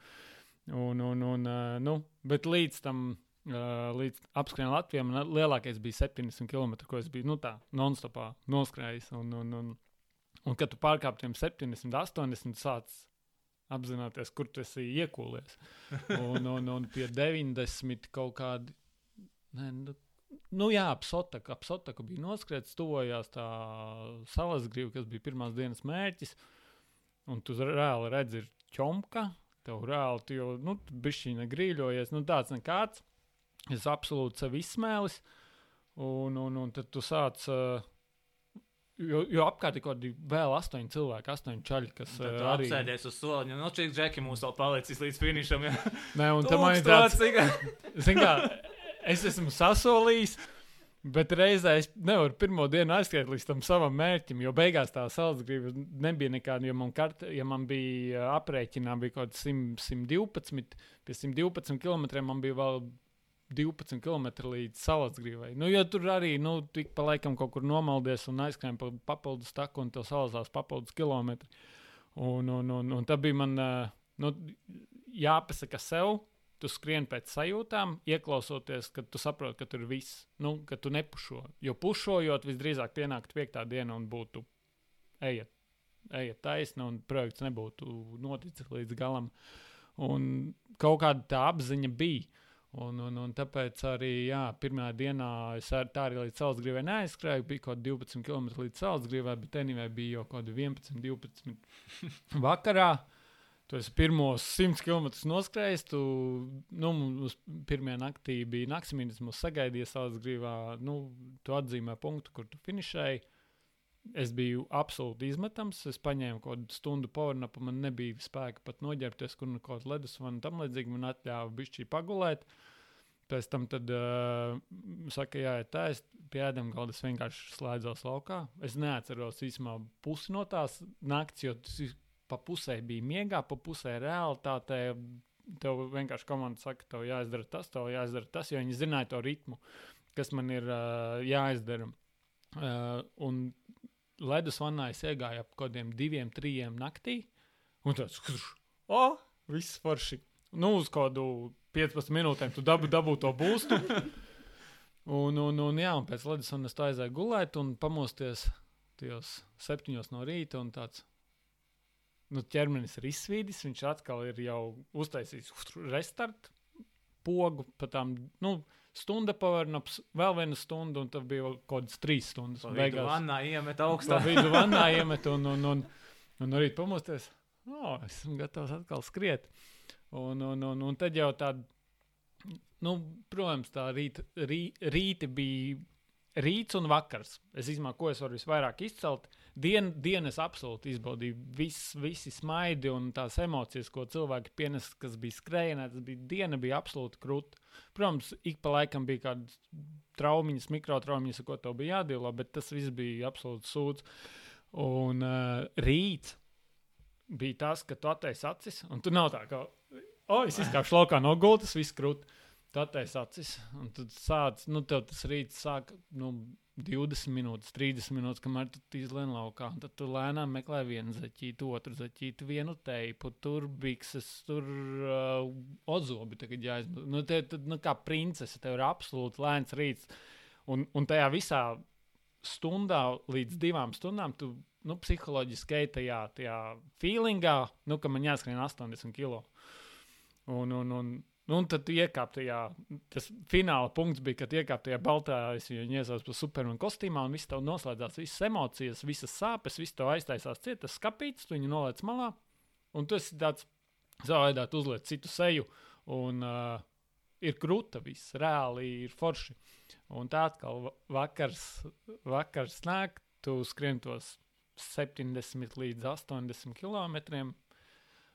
Un, un, un, nu, bet līdz tam, līdz apskrienam Latvijam, lielākais bija 70 km, ko es biju nu, non-stopā noskrējis. Un, un, un, un kad tu pārkāp tiem 70, 80, sāc apzināties, kur tu esi iekūlies. Un, un, un pie 90 kaut kādi. Ne, nu, nu jā, ap Sotaku, ap Sotaku bija noskrēts, tuvojās tā salas griba, kas bija pirmās dienas mērķis. Un tu reāli redzi, ir ķomka, Tev reāli, tu jau, nu, bišķiņa grīļojies, nu, tāds nekāds. Es absolūti sev izsmēlis, un, un, un tad tu sāc. Uh, Jo, jo apkārt ir kaut kādi vēl astoņi cilvēki, astoņi čaļi, kas uh, arī apsēdies uz soliņa. Nu, šī džeki mums vēl palicis līdz finišam. Ja. Nē, un tam ir tāds, kā, es esmu sasolījis, Bet reizē es nevaru pirmo dienu aizskriet līdz tam savam mērķim, jo beigās tā saldsgrība nebija nekāda. Jo man, kart, ja man bija aprēķinā, bija kaut kāds 112, pie 112 km man bija vēl 12 km līdz saldsgrīvai. Nu, jo tur arī nu, tik pa laikam kaut kur nomaldies un aizskrēja pa papildus taku un tev salazās papildus kilometri. Un, un, un, un tā bija man nu, jāpasaka sev tu skrieni pēc sajūtām, ieklausoties, kad tu saproti, ka tur ir viss, nu, ka tu nepušo. Jo pušojot, visdrīzāk pienāktu piektā diena un būtu ejiet, ejiet taisni, un projekts nebūtu noticis līdz galam. Un kaut kāda tā apziņa bija. Un, un, un tāpēc arī jā, pirmā dienā es ar, tā arī līdz Salzgrīvai neaizskrēju. Bija kaut kādi 12 km līdz Salzgrīvai, bet tenīvai bija jau kaut kādi 11, 12 vakarā. Tu esi pirmos 100 km noskrējis. Tu, nu, mums pirmajā naktī bija naktsmītnes, mums sagaidīja savas grīvā. Nu, tu atzīmē punktu, kur tu finišēji. Es biju absolūti izmetams. Es paņēmu kaut kādu stundu powernapu, man nebija spēka pat noģērbties, kur nu kaut kāda ledus vai tam līdzīgi. Man atļāva bišķi pagulēt. Pēc tam tad, uh, saka, jā, tā es pie ēdam galda vienkārši slēdzos laukā. Es neatceros īstenībā pusi no tās nakts, jo tas ir pa pusē bija miegā, pa pusē realitātē. Tev vienkārši komanda saka, tev jāizdara tas, tev jāizdara tas, jo viņi zināja to ritmu, kas man ir uh, jāizdara. Uh, un ledus vannā es iegāju ap kaut kādiem diviem, trim naktī, un tāds - oh, viss forši. Nu, uz kādu 15 minūtēm tu dabū, dabū to būstu. Un, un, un, jā, un pēc ledus un es tā aizēju gulēt un pamosties tajos septiņos no rīta un tāds nu, ķermenis ir izsvīdis, viņš atkal ir jau uztaisījis restartu, pogu pa tām. Nu, Stunda pavarnaps, vēl viena stunda, un tad bija kaut kādas trīs stundas. Pa vidu vannā iemet augstā. Pa vidu vannā iemet, un, un, un, un, arī pamosties. Oh, esmu gatavs atkal skriet. Un, un, un, un tad jau tāda, nu, protams, tā rīta, rī, rīti bija rīts un vakars. Es izmantoju, ko es varu visvairāk izcelt. Uh, Dien, dienas absolūti izbaudīju. Vis, visi smaidi un tās emocijas, ko cilvēki pienes, kas bija skrējienā, tas bija diena, bija absolūti krūta. Protams, ik pa laikam bija kādas traumiņas, mikrotraumiņas, ko tev bija jādīlo, bet tas viss bija absolūti sūds. Un uh, rīts bija tas, ka tu attaisi acis, un tu nav tā, ka, oh, es izkāpšu laukā no gultas, viss krūta. Tu attaisi acis, un tad sāc, nu, tas rīts sāk, nu, 20 minūtes, 30 minūtes, kamēr tu izlēni laukā. Tad tu lēnām meklē vienu zaķītu, otru zaķītu, vienu teipu, tur bikses, tur uh, ozobi. Tagad jāizmanto. Nu, te, tad, nu, kā princese, tev ir absolūti lēns rīts. Un, un tajā visā stundā līdz divām stundām tu nu, psiholoģiski ej tajā, tajā feelingā, nu, ka man jāskrien 80 km. Un, un, un Nu, un tad tu iekāp tajā, tas fināla punkts bija, kad iekāp tajā baltā, viņu iesaucu par supermenu kostīmā, un viss tev noslēdzās, visas emocijas, visas sāpes, viss tev aiztaisās ciet, tas skapīts, tu viņu noliec malā, un tu esi tāds savā veidā uzliec citu seju, un uh, ir krūta viss, reāli ir forši. Un tā atkal vakars, vakars nāk, tu skrien tos 70 līdz 80 km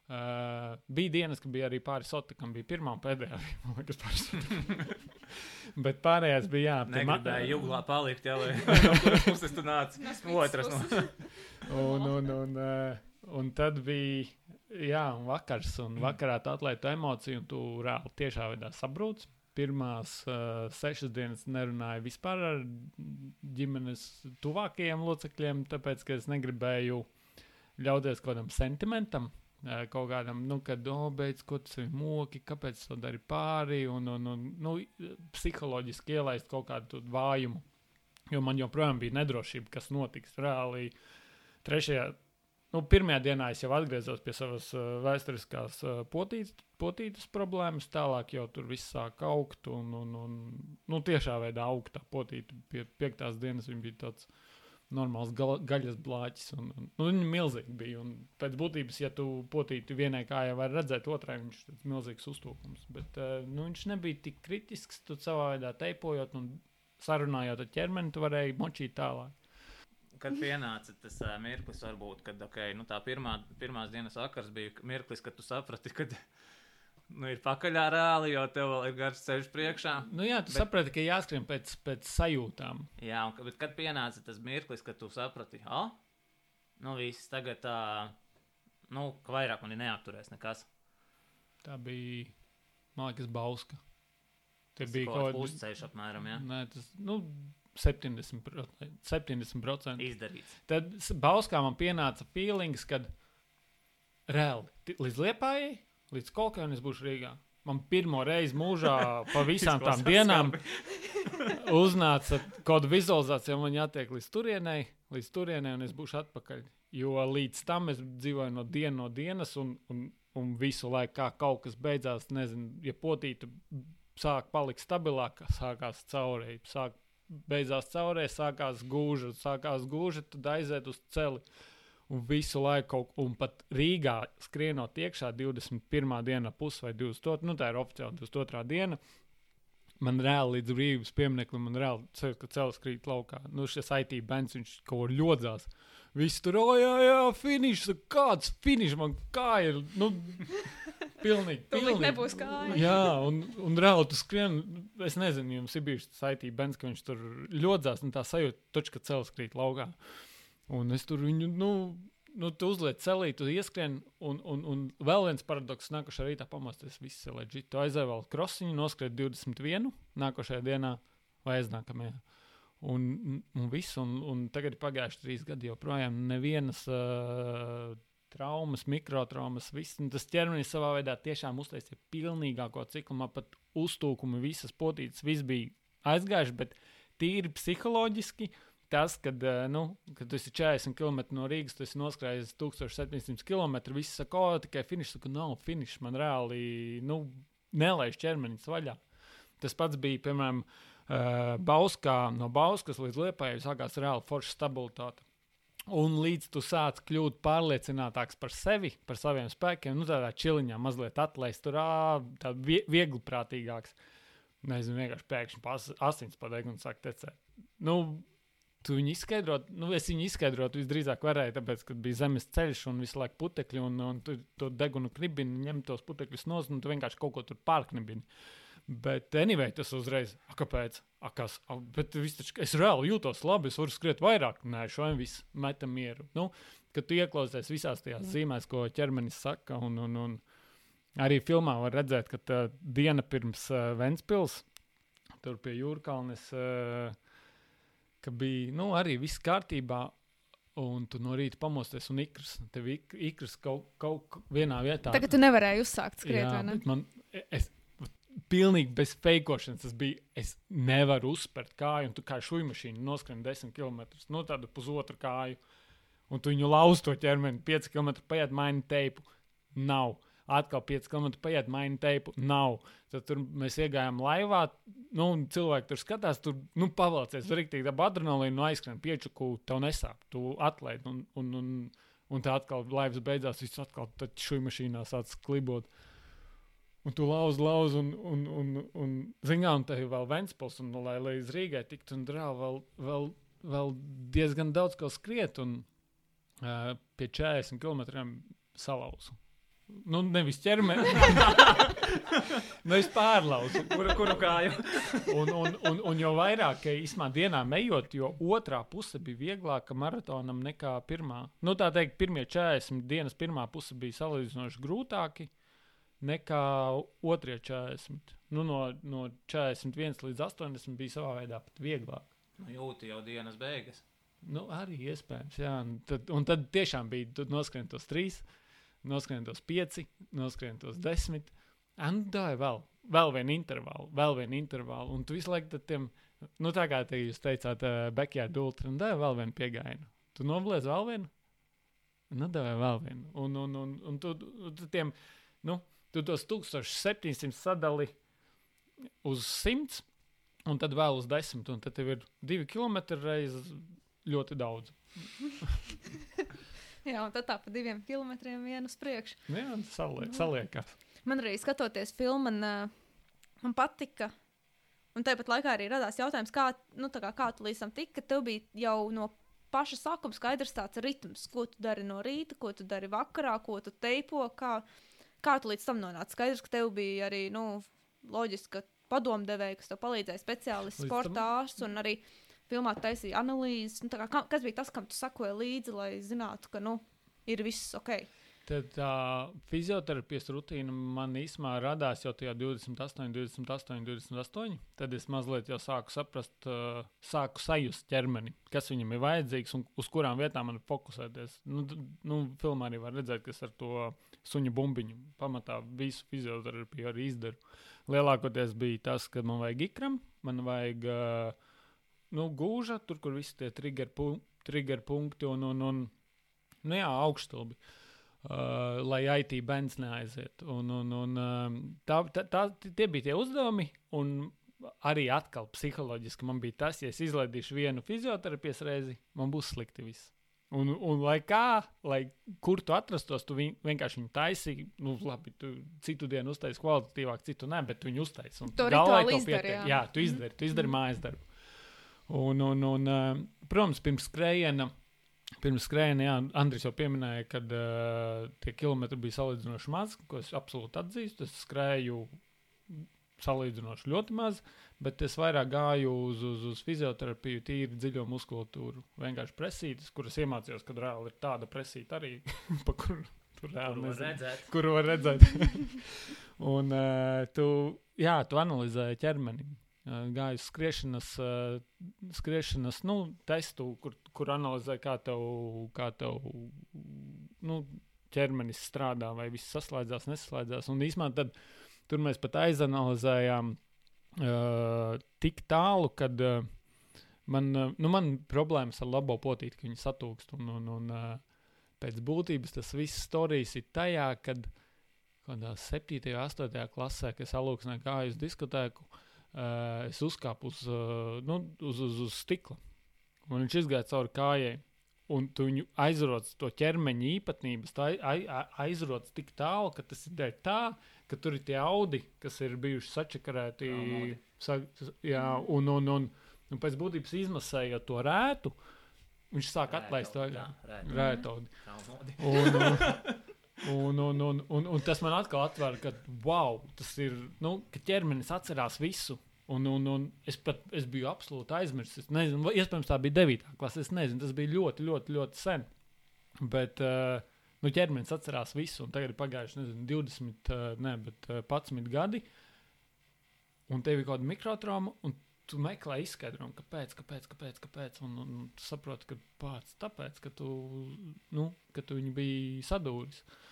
Uh, bija dienas, kad bija arī pāris sotikam, bija pirmā un pēdējā. Liekas, pāris Bet pārējās bija jā. Negribēja jūglā palikt, jā, vai kuras puses tu nāc? Otras no. un, un, un, uh, un tad bija, jā, un vakars, un vakarā tu atlaidu emociju, un tu reāli tiešā veidā sabrūc. Pirmās uh, sešas dienas nerunāju vispār ar ģimenes tuvākajiem locekļiem, tāpēc, ka es negribēju ļauties kaut kādam sentimentam kaut kādam, nu, kad, oh, beidz, ko tas ir moki, kāpēc to dari pāri, un, un, un nu, psiholoģiski ielaist kaut kādu vājumu. Jo man joprojām bija nedrošība, kas notiks reāli. Trešajā, nu, pirmajā dienā es jau atgriezos pie savas uh, vēsturiskās uh, potītas, potītas problēmas, tālāk jau tur viss sāk augt, un, un, un nu, tiešā veidā augt tā potīta. Pie piektās dienas viņa bija tāds normāls gal, gaļas blāķis. Un, un, nu, viņi milzīgi bija. Un pēc būtības, ja tu potīti vienai kājai, var redzēt, otrai viņš ir milzīgs uztūkums. Bet uh, nu, viņš nebija tik kritisks. Tu savā veidā teipojot un sarunājot ar ķermeni, tu varēji močīt tālāk. Kad pienāca tas uh, mirklis, varbūt, kad okay, nu, tā pirmā, pirmās dienas vakars bija mirklis, kad tu saprati, ka nu, ir pakaļā reāli, jo tev vēl ir garš ceļš priekšā. Nu, jā, tu bet, saprati, ka jāskrien pēc, pēc sajūtām. Jā, un, bet kad pienāca tas mirklis, kad tu saprati, ah, nu viss tagad tā, nu, ka vairāk mani neapturēs nekas. Tā bija, man liekas, Bauska. Te tas bija kaut kāds pusceļš apmēram, jā. Nē, tas, nu, 70%, 70%. Izdarīts. Tad Bauskā man pienāca feelings, kad reāli līdz liepājai līdz kolkai, un es būšu Rīgā. Man pirmo reizi mūžā pa visām tām dienām uznāca kaut kāda vizualizācija, man jātiek līdz turienei, līdz turienei, un es būšu atpakaļ. Jo līdz tam es dzīvoju no dienas no dienas, un, un, un visu laiku, kā kaut kas beidzās, nezinu, ja potīta sāk palikt stabilāk, sākās caurēji, sāk, beidzās caurēji, sākās gūža, sākās gūža, tad aiziet uz celi. Un visu laiku, kaut, un pat Rīgā skrienot iekšā 21. dienā, pus vai 22. Nu, tā ir oficiāli 22. diena. Man reāli līdz brīvības piemineklim, man reāli ceļš, ka cels krīt laukā. Nu, šis IT bands, viņš kaut kur ļodzās. Visi tur, oh, jā, jā, finišs, kāds finišs man kā ir. Nu, pilnīgi. Pilnīgi. nebūs kāja. Jā, un, un reāli tu skrien, es nezinu, jums ir bijis tas IT bands, ka viņš tur ļodzās, un tā sajūta, taču, ka cels krīt laukā. Un es tur viņu, nu, nu tu uzliec celī, tu ieskrien, un, un, un vēl viens paradoks, nākošajā rītā pamosties, viss ir leģit. Tu aizēji vēl krosiņu, noskriet 21. nākošajā dienā vai aiznākamajā. Un, un viss, un, un tagad ir pagājuši trīs gadi, joprojām nevienas uh, traumas, mikrotraumas, viss. Tas ķermenis savā veidā tiešām uztaisīja pilnīgāko ciklu. Pat uztūkumi, visas potītes, viss bija aizgājuši, bet tīri psiholoģiski. Tas, kad, uh, nu, kad tu esi 40 km no Rīgas, tu esi noskrājis 1700 km. Visi saka, o, tikai finišs, ka nav finišs. Man reāli nu, nelaiž ķermenis vaļā. Tas pats bija, piemēram, uh, Bauskā, no Bauskas līdz Liepājai sākās reāli forša stabilitāte. Un līdz tu sāc kļūt pārliecinātāks par sevi, par saviem spēkiem, nu tādā čiliņā mazliet atlaist, tur ā, tā vie, viegli prātīgāks. Nezinu, vienkārši pēkšņi asins padeg un sāk tecēt. Nu, tu viņu izskaidrot, nu, es viņu izskaidrotu visdrīzāk varēju, tāpēc, ka bija zemes ceļš un visu laiku putekļi, un, un tu to degunu knibini, ņem tos putekļus no, un tu vienkārši kaut ko tur pārknibini. Bet, anyway, tas uzreiz, a, kāpēc? A, kas? A, bet taču, es reāli jūtos labi, es varu skriet vairāk. Nē, šo visu metam mieru. Nu, kad tu ieklausies visās tajās mm. zīmēs, ko ķermenis saka, un, un, un arī filmā var redzēt, ka tā diena pirms uh, Ventspils, tur pie jūrkalnes, uh, ka bija, nu, arī viss kārtībā, un tu no rīta pamosties un ikrs, tev ik, ikrs kaut, kaut vienā vietā. Tagad tu nevarēji uzsākt skriet, Jā, vai ne? man, es, pilnīgi bez feikošanas. Tas bija. Es nevaru uzspērt kāju, un tu kā šūnu mašīnu noskrien 10 km no tāda pusotra kāju, un tu viņu lauzt to ķermeni 5 km paiet, maini teipu. Nav. Atkal 5 km paiet, maini teipu. Nav. Tad tur mēs iegājām laivā, nu, un cilvēki tur skatās, tur nu, pavalcies. Tur rīktīgi tā adrenalīna no aizskrien piečuku, tev nesāp. Tu atlaid, un, un, un, un tā atkal laivas beidzās, viss atkal šūnu mašīnā sāc klibot. Un tu lauz, lauz, un, un, un, un zinām, tā ir vēl Ventspils, un, lai līdz Rīgai tiktu, un drāv vēl, vēl, vēl diezgan daudz ko skriet, un uh, pie 40 km salauzu. Nu, nevis ķermeni. nu, es pārlauzu. Kuru, kuru kāju? un, un, un, un jo vairāk īstenībā dienā ejot, jo otrā puse bija vieglāka maratonam nekā pirmā. Nu, tā teikt, pirmie 40 dienas pirmā puse bija salīdzinoši grūtāki nekā otrie 40. Nu, no, no 41 līdz 80 bija savā veidā pat vieglāk. Nu, jūti jau dienas beigas. Nu, arī iespējams, jā. Un tad, un tad tiešām bija, tu noskrien tos trīs, noskrien tos pieci, noskrien tos desmit. Tā ir vēl, vēl viena intervāla, vēl viena intervāla. Un tu visu laiku tiem, nu tā kā te jūs teicāt, uh, backyard ultra, un tā ir vēl viena pieejaina. Tu nobliez vēl vienu, nu ir vēl viena. Un, un, un, un tu, tu tiem, nu, tu tos 1700 sadali uz 100, un tad vēl uz 10, un tad tev ir 2 km reizes ļoti daudz. Jā, un tad tā pa diviem kilometriem vienu uz priekšu. Jā, tas saliek, saliekās. Man arī skatoties filmu, man, man patika. Un tāpat laikā arī radās jautājums, kā, nu, kā, kā tu līdz tam tiki, ka tev bija jau no paša sākuma skaidrs tāds ritms, ko tu dari no rīta, ko tu dari vakarā, ko tu teipo, kā, kā tu līdz tam nonāci. Skaidrs, ka tev bija arī nu, loģiski, ka padomdevēji, kas tev palīdzēja, speciālists, sportārs un arī filmā taisīja analīzes. Nu, kā, ka- kas bija tas, kam tu sakoji līdzi, lai zinātu, ka nu, ir viss ok? Tad tā fizioterapijas rutīna man īstenībā radās jau tajā 28, 28, 28. Tad es mazliet jau sāku saprast, sāku sajust ķermeni, kas viņam ir vajadzīgs un uz kurām vietām man fokusēties. Nu, nu, filmā arī var redzēt, kas ar to suņu bumbiņu pamatā visu fizioterapiju arī izdaru. Lielākoties bija tas, ka man vajag ikram, man vajag uh, nu, gūža, tur, kur visi tie trigger, pu trigger punkti un, un, un nu, jā, augststulbi. Uh, lai IT bands neaiziet. Un, un, un, um, tā, tā, tā, tie bija tie uzdevumi. Un arī atkal psiholoģiski man bija tas, ja es izlaidīšu vienu fizioterapijas reizi, man būs slikti viss. Un, un lai kā, lai kur tu atrastos, tu viņ, vienkārši viņu taisīji. Nu, labi, tu citu dienu uztaisīji kvalitatīvāk, citu nē, bet tu viņu uztaisīji. galvenai rituālu tev izdari, pietiek. jā. tu izdari, tu izdari mājas darbu. Un, un, un, uh, protams, pirms skrējiena, pirms skrējiena, jā, Andris jau pieminēja, ka uh, tie kilometri bija salīdzinoši maz, ko es absolūti atzīstu. Es skrēju salīdzinoši ļoti maz, bet es vairāk gāju uz, uz, uz fizioterapiju, tīri dziļo muskulatūru. Vienkārši presītas, kuras iemācījos, kad reāli ir tāda presīta arī, pa kuru tur reāli Kuru var redzēt. kuru var redzēt. Un uh, tu, jā, tu analizēji ķermeni. Gāju skriešanas, skriešanas nu, testu, kur, kur analizēja, kā tev, kā tev nu, ķermenis strādā, vai viss saslēdzās, nesaslēdzās. Un īsumā tad tur mēs pat aizanalizējām uh, tik tālu, kad uh, man, uh, nu, man problēmas ar labo potīti, ka viņi satūkst. Un, un, un, uh, pēc būtības tas viss stāstījis ir tajā, kad kādā 7. un 8. klasē, kad es alūksnē gāju uz diskotēku, uh, es uzkāpu uz, uh, nu, uz, uz, uz stikla. Un viņš izgāja cauri kājai. Un tu viņu aizroc to ķermeņa īpatnības, tā ai- ai- aizroc tik tālu, ka tas ir tā, ka tur ir tie audi, kas ir bijuši sačakarēti. Traumodi. Sa, jā, un, un, un, un pēc būtības izmasējot to rētu, viņš sāk atlaist to Jā, rēt. rētaudi. Traumodi. Un, un, un, un, un, un, un tas man atkal atver, ka wow, tas ir, nu, ka ķermenis atcerās visu. Un, un, un es pat es biju absolūti aizmirsis. Es nezinu, iespējams, tā bija 9. klase. Es nezinu, tas bija ļoti, ļoti, ļoti sen. Bet uh, nu, ķermenis atcerās visu. Tagad ir pagājuši nezinu, 20, uh, ne, bet, uh, 11 gadi. Un tev ir kaut kāda mikrotrauma. Un tu meklē izskaidrojumu, kāpēc, kāpēc, kāpēc. kāpēc un, un, un saproti, ka pats tāpēc, ka tu, nu, ka tu viņu biji sadūris. Uh,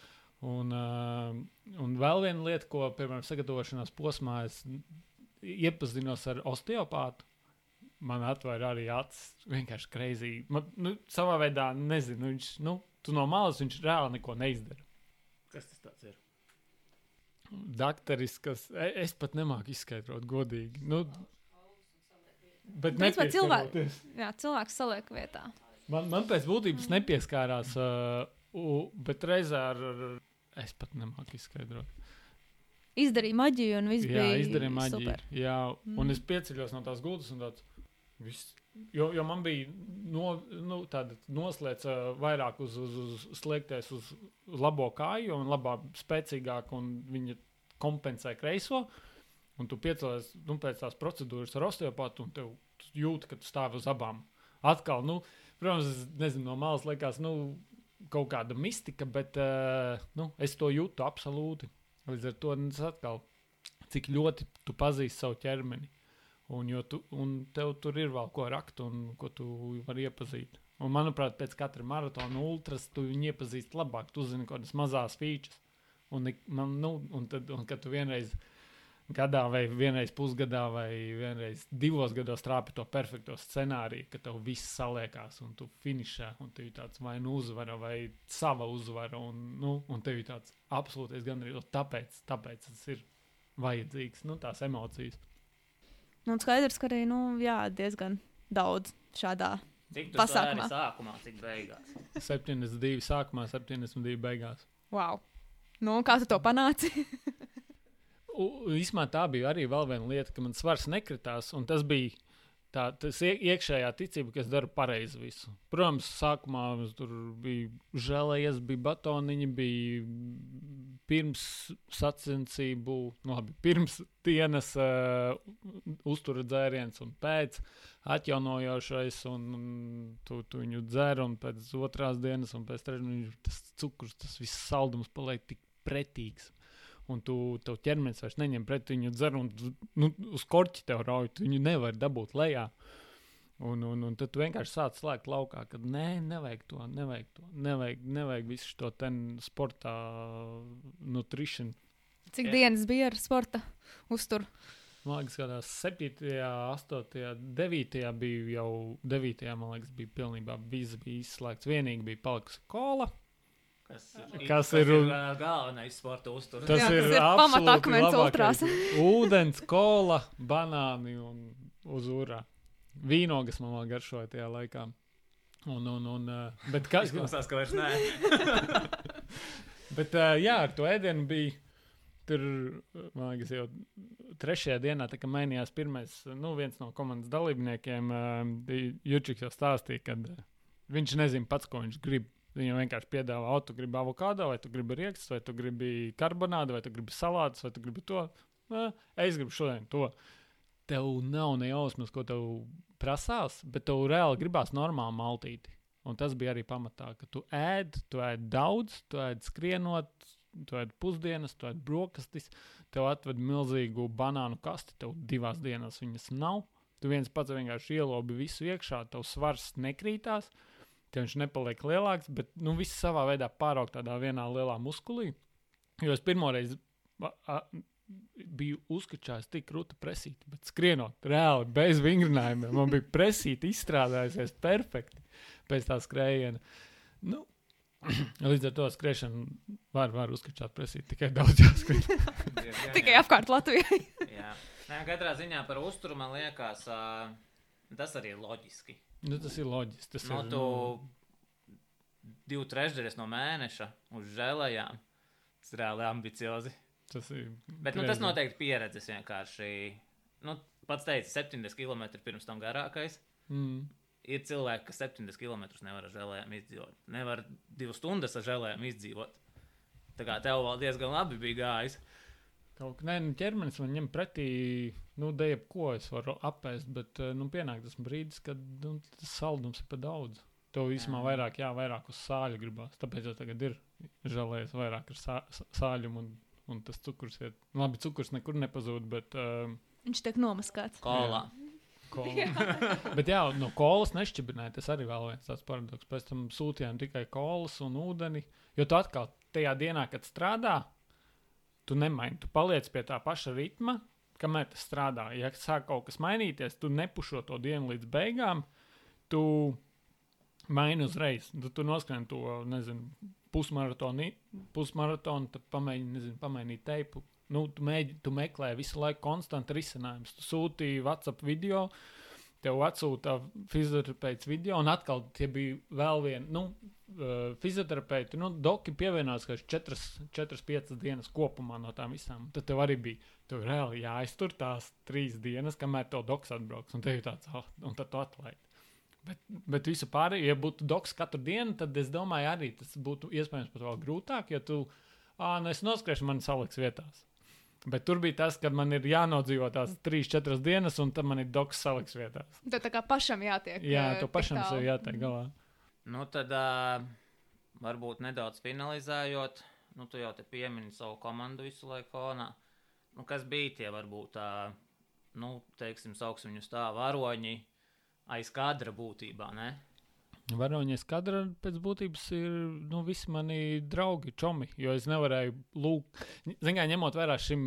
un vēl viena lieta, ko, piemēram, sagatavošanās posmā es iepazinos ar osteopātu. Man atvēra arī acis. Vienkārši. Man, nu, savā veidā, nezinu, viņš, nu, tu no malas viņš reāli neko neizdara. Kas tas tāds ir? Dakteris, kas e- es pat nemāku izskaidrot godīgi. Nu, bet Principā cilvēki- nepieskaroties. Jā, cilvēks saliek vietā. Man, man pēc būtības nepieskārās, uh, u, bet reizē ar, ar es pat nemāku izskaidrot. Izdarīja maģiju un viss Jā, bija izdarīja maģiju. super. Jā, Mm. un es pieceļos no tās gultas un tāds. Viss. Jo, jo man bija no, nu, tāda noslēgta uh, vairāk uz, uz, uz sliekties uz, uz labo kāju, un labā spēcīgāk, un viņa kompensē kreiso. Un tu piecēlies nu, pēc tās procedūras ar osteopātu, un tev tu jūti, ka tu stāvi uz abām. Atkal, nu, protams, es nezinu, no malas liekas, nu, kaut kāda mistika, bet uh, nu, es to jūtu absolūti. Līdz ar to nu, tas atkal, cik ļoti tu pazīsti savu ķermeni. Un, tu, un tev tur ir vēl ko rakt, un ko tu vari iepazīt. Un, manuprāt, pēc katra maratona ultras tu viņu iepazīsti labāk. Tu zini, kādas mazas features. Un, man, nu, un, tad, un kad tu vienreiz gadā, vai vienreiz pusgadā, vai vienreiz divos gados trāpi to perfekto scenāriju, ka tev viss saliekās, un tu finišā, un tev ir tāds vai nu uzvara, vai sava uzvara, un, nu, un tev ir tāds absolūtais gandrīz. Tāpēc, tāpēc tas ir vajadzīgs, nu, tās emocijas. Nu, skaidrs, ka arī nu, jā, diezgan daudz šādā. Cik tu Pasākumā. sākumā? sākumā, cik beigās? 72 sākumā, 72 beigās. Wow. Nu, kā tu to panāci? Īsumā tā bija arī vēl viena lieta, ka man svars nekritās, un tas bija tā, iekšējā ticība, ka es daru pareizi visu. Protams, sākumā tur bija žēlējies, bija batoniņi, bija pirms sacensību, nu, labi, pirms dienas uh, uztura dzēriens un pēc atjaunojošais, un, un tu, tu viņu dzer, un pēc otrās dienas, un pēc trešās dienas tas cukurs, tas viss saldums paliek tik pretīgs. Un tu tev ķermenis vairs neņem pret viņu dzer, un tu, nu, uz korķa tev rauj, tu viņu nevar dabūt lejā. Un, un, un tad tu vienkārši sāc slēgt laukā, ka nē, nevajag to, nevajag to, nevajag, nevajag visu šo ten sportā nutrition. Cik Jā. dienas bija ar sporta uzturu? Man liekas, kādā 7, 8, 9 bija jau 9. man liekas, bija pilnībā viss bija izslēgts. Vienīgi bija palikusi kola. Kas ir, Kas ir ā, galvenais sporta uzturs? Tas Jā, ir, ir absolūti pamatakmens labākais. ultrās. Ūdens, kola, banāni un uz urā. Vīnogas man vēl garšoja tajā laikā. Un, un, un, uh, bet kas Izklausās, ka vairs nē. Bet, uh, jā, ar to ēdienu bija. Tur, man liekas, jau trešajā dienā, kad mainījās pirmais, nu, viens no komandas dalībniekiem, bija Jučiks jau stāstīja, ka viņš nezina pats, ko viņš grib. Viņam vienkārši piedāvā, o, tu gribi avokado, vai tu gribi rīkstus, vai tu gribi karbonādu, vai tu gribi salātus, vai tu gribi to. Uh, es gribu šodien to. Tev nav ne jausmas, ko tev prasās, bet tev reāli gribās normāli maltīti. Un tas bija arī pamatā, ka tu ēd, tu ēd daudz, tu ēd skrienot, tu ēd pusdienas, tu ēd brokastis, tev atved milzīgu banānu kasti, tev divās dienās viņas nav. Tu viens pats vienkārši ielobi visu iekšā, tev svars nekrītās, tev viņš nepaliek lielāks, bet nu, viss savā veidā pāraug tādā vienā lielā muskulī. Jo es pirmoreiz biju uzkačājis tik krūta presīti, bet skrienot reāli bez vingrinājumiem, man bija presīti izstrādājusies perfekti pēc tā skrējiena. Nu, līdz ar to skriešanu var, var uzskačāt presīt tikai daudz jāskrien. Tikai apkārt Latvijai. Jā. Nē, katrā ziņā par uzturu man liekas, uh, tas arī ir loģiski. Nu, tas ir loģiski. Tas No ir, tu nu, divu trešdaļas no mēneša uz žēlējām. Tas ir reāli ambiciozi. tas ir Bet nu, tas noteikti pieredzes vienkārši. Nu, pats teica, 70 km pirms tam garākais. Mm. Ir cilvēki, kas 70 km nevar ar žēlējām izdzīvot. Nevar divas stundas ar žēlējām izdzīvot. Tā kā tev vēl diezgan labi bija gājis. Kaut kā nu, ķermenis man ņem pretī, nu, dēļ ko es varu apēst, bet eh, nu, pienāk tas brīdis, kad nu, tas saldums ir par daudz. Tev īstenībā Jā. vairāk, jā, vairāk uz sāļu gribās. Tāpēc jau tagad ir žēlējis vairāk ar sā, sā- sāļumu un, un tas cukurs ir. Labi, cukurs nekur nepazūd, bet. Uh, Viņš tiek nomaskāts. Kolā. Kola. Bet jā, no kolas nešķibināja. Tas arī vēl viens tāds paradoks. Pēc tam sūtījām tikai kolas un ūdeni. Jo tu atkal tajā dienā, kad strādā, tu nemaini. Tu paliec pie tā paša ritma, kamēr tas strādā. Ja sāk kaut kas mainīties, tu nepušo to dienu līdz beigām. Tu maini uzreiz. Tu, tu noskrien to, nezinu, pusmaratonu, pusmaratonu tad pamēģini, nezinu, pamainīt teipu. Nu, tu, mēģi, tu meklē visu laiku konstantu risinājumu. Tu sūtīji WhatsApp video, tev atsūta fizioterapeits video, un atkal tie bija vēl viena. Nu, uh, fizioterapeiti, nu, doki pievienojās kaut kādas 4, 5 dienas kopumā no tām visām. Tad tev arī bija, tev reāli jāiztur tās trīs dienas, kamēr tev doks atbrauks, un tev ir tāds, oh, un tad tu atlaidi. Bet, bet visu pārējo, ja būtu doks katru dienu, tad es domāju, arī tas būtu iespējams pat vēl grūtāk, ja tu, ah, nu es noskriešu, man saliks vietās. Bet tur bija tas, ka man ir jānodzīvo tās 3-4 dienas, un tad man ir doks saliks vietās. Tad tā kā pašam jātiek. Jā, eh, tu pašam sev jātiek galā. Nu, tad uh, varbūt nedaudz finalizējot, nu, tu jau te piemini savu komandu visu laiku fonā. Nu, kas bija tie varbūt tā, nu, teiksim, sauksim viņus tā, varoņi aiz kadra būtībā, ne? Varoņa skadra pēc būtības ir nu, visi mani draugi, čomi. Jo es nevarēju lūgt, zinām, ņemot vērā šim,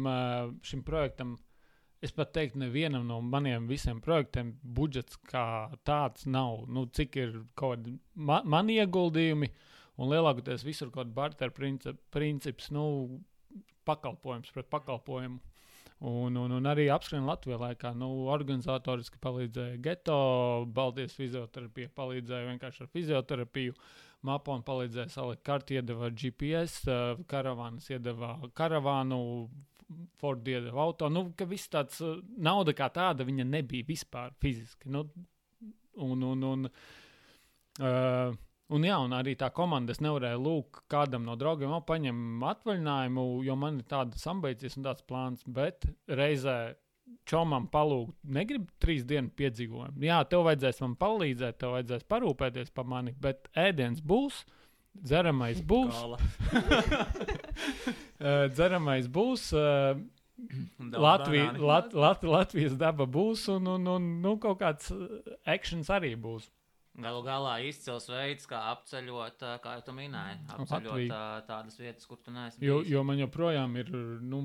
šim projektam. Es pat teiktu, nevienam no maniem visiem projektiem budžets kā tāds nav. Nu, cik ir kaut kādi ma mani ieguldījumi, un lielākoties visur kaut kāda barteru princip, princips, nu, pakalpojums pret pakalpojumu. Un, un, un arī apskrien Latvijā laikā. Nu, organizatoriski palīdzēja Geto, Baltijas fizioterapija palīdzēja vienkārši ar fizioterapiju. Mapon palīdzēja salikt karti, iedeva GPS, uh, karavānas iedeva karavānu, Ford iedeva auto. Nu, ka viss tāds uh, nauda kā tāda viņa nebija vispār fiziski. Nu, un, un, un, uh, Un, jā, un arī tā komanda, es nevarēju lūgt kādam no draugiem, oh, paņem atvaļinājumu, jo man ir tādas ambīcijas un tāds plāns. Bet reizē čomam palūgt, negribu trīs dienu piedzīvojumu. Jā, tev vajadzēs man palīdzēt, tev vajadzēs parūpēties par mani, bet ēdiens būs, dzeramais būs, uh, dzeramais būs. Uh, Latvija. Lat, Lat, Latvijas daba būs, un, un, un nu, kaut kāds akcents arī būs. Galu galā izcils veids, kā apceļot, kā jau minēji, Latviju. apceļot tādas vietas, kur tu neesi. Jo, jo man joprojām ir nu,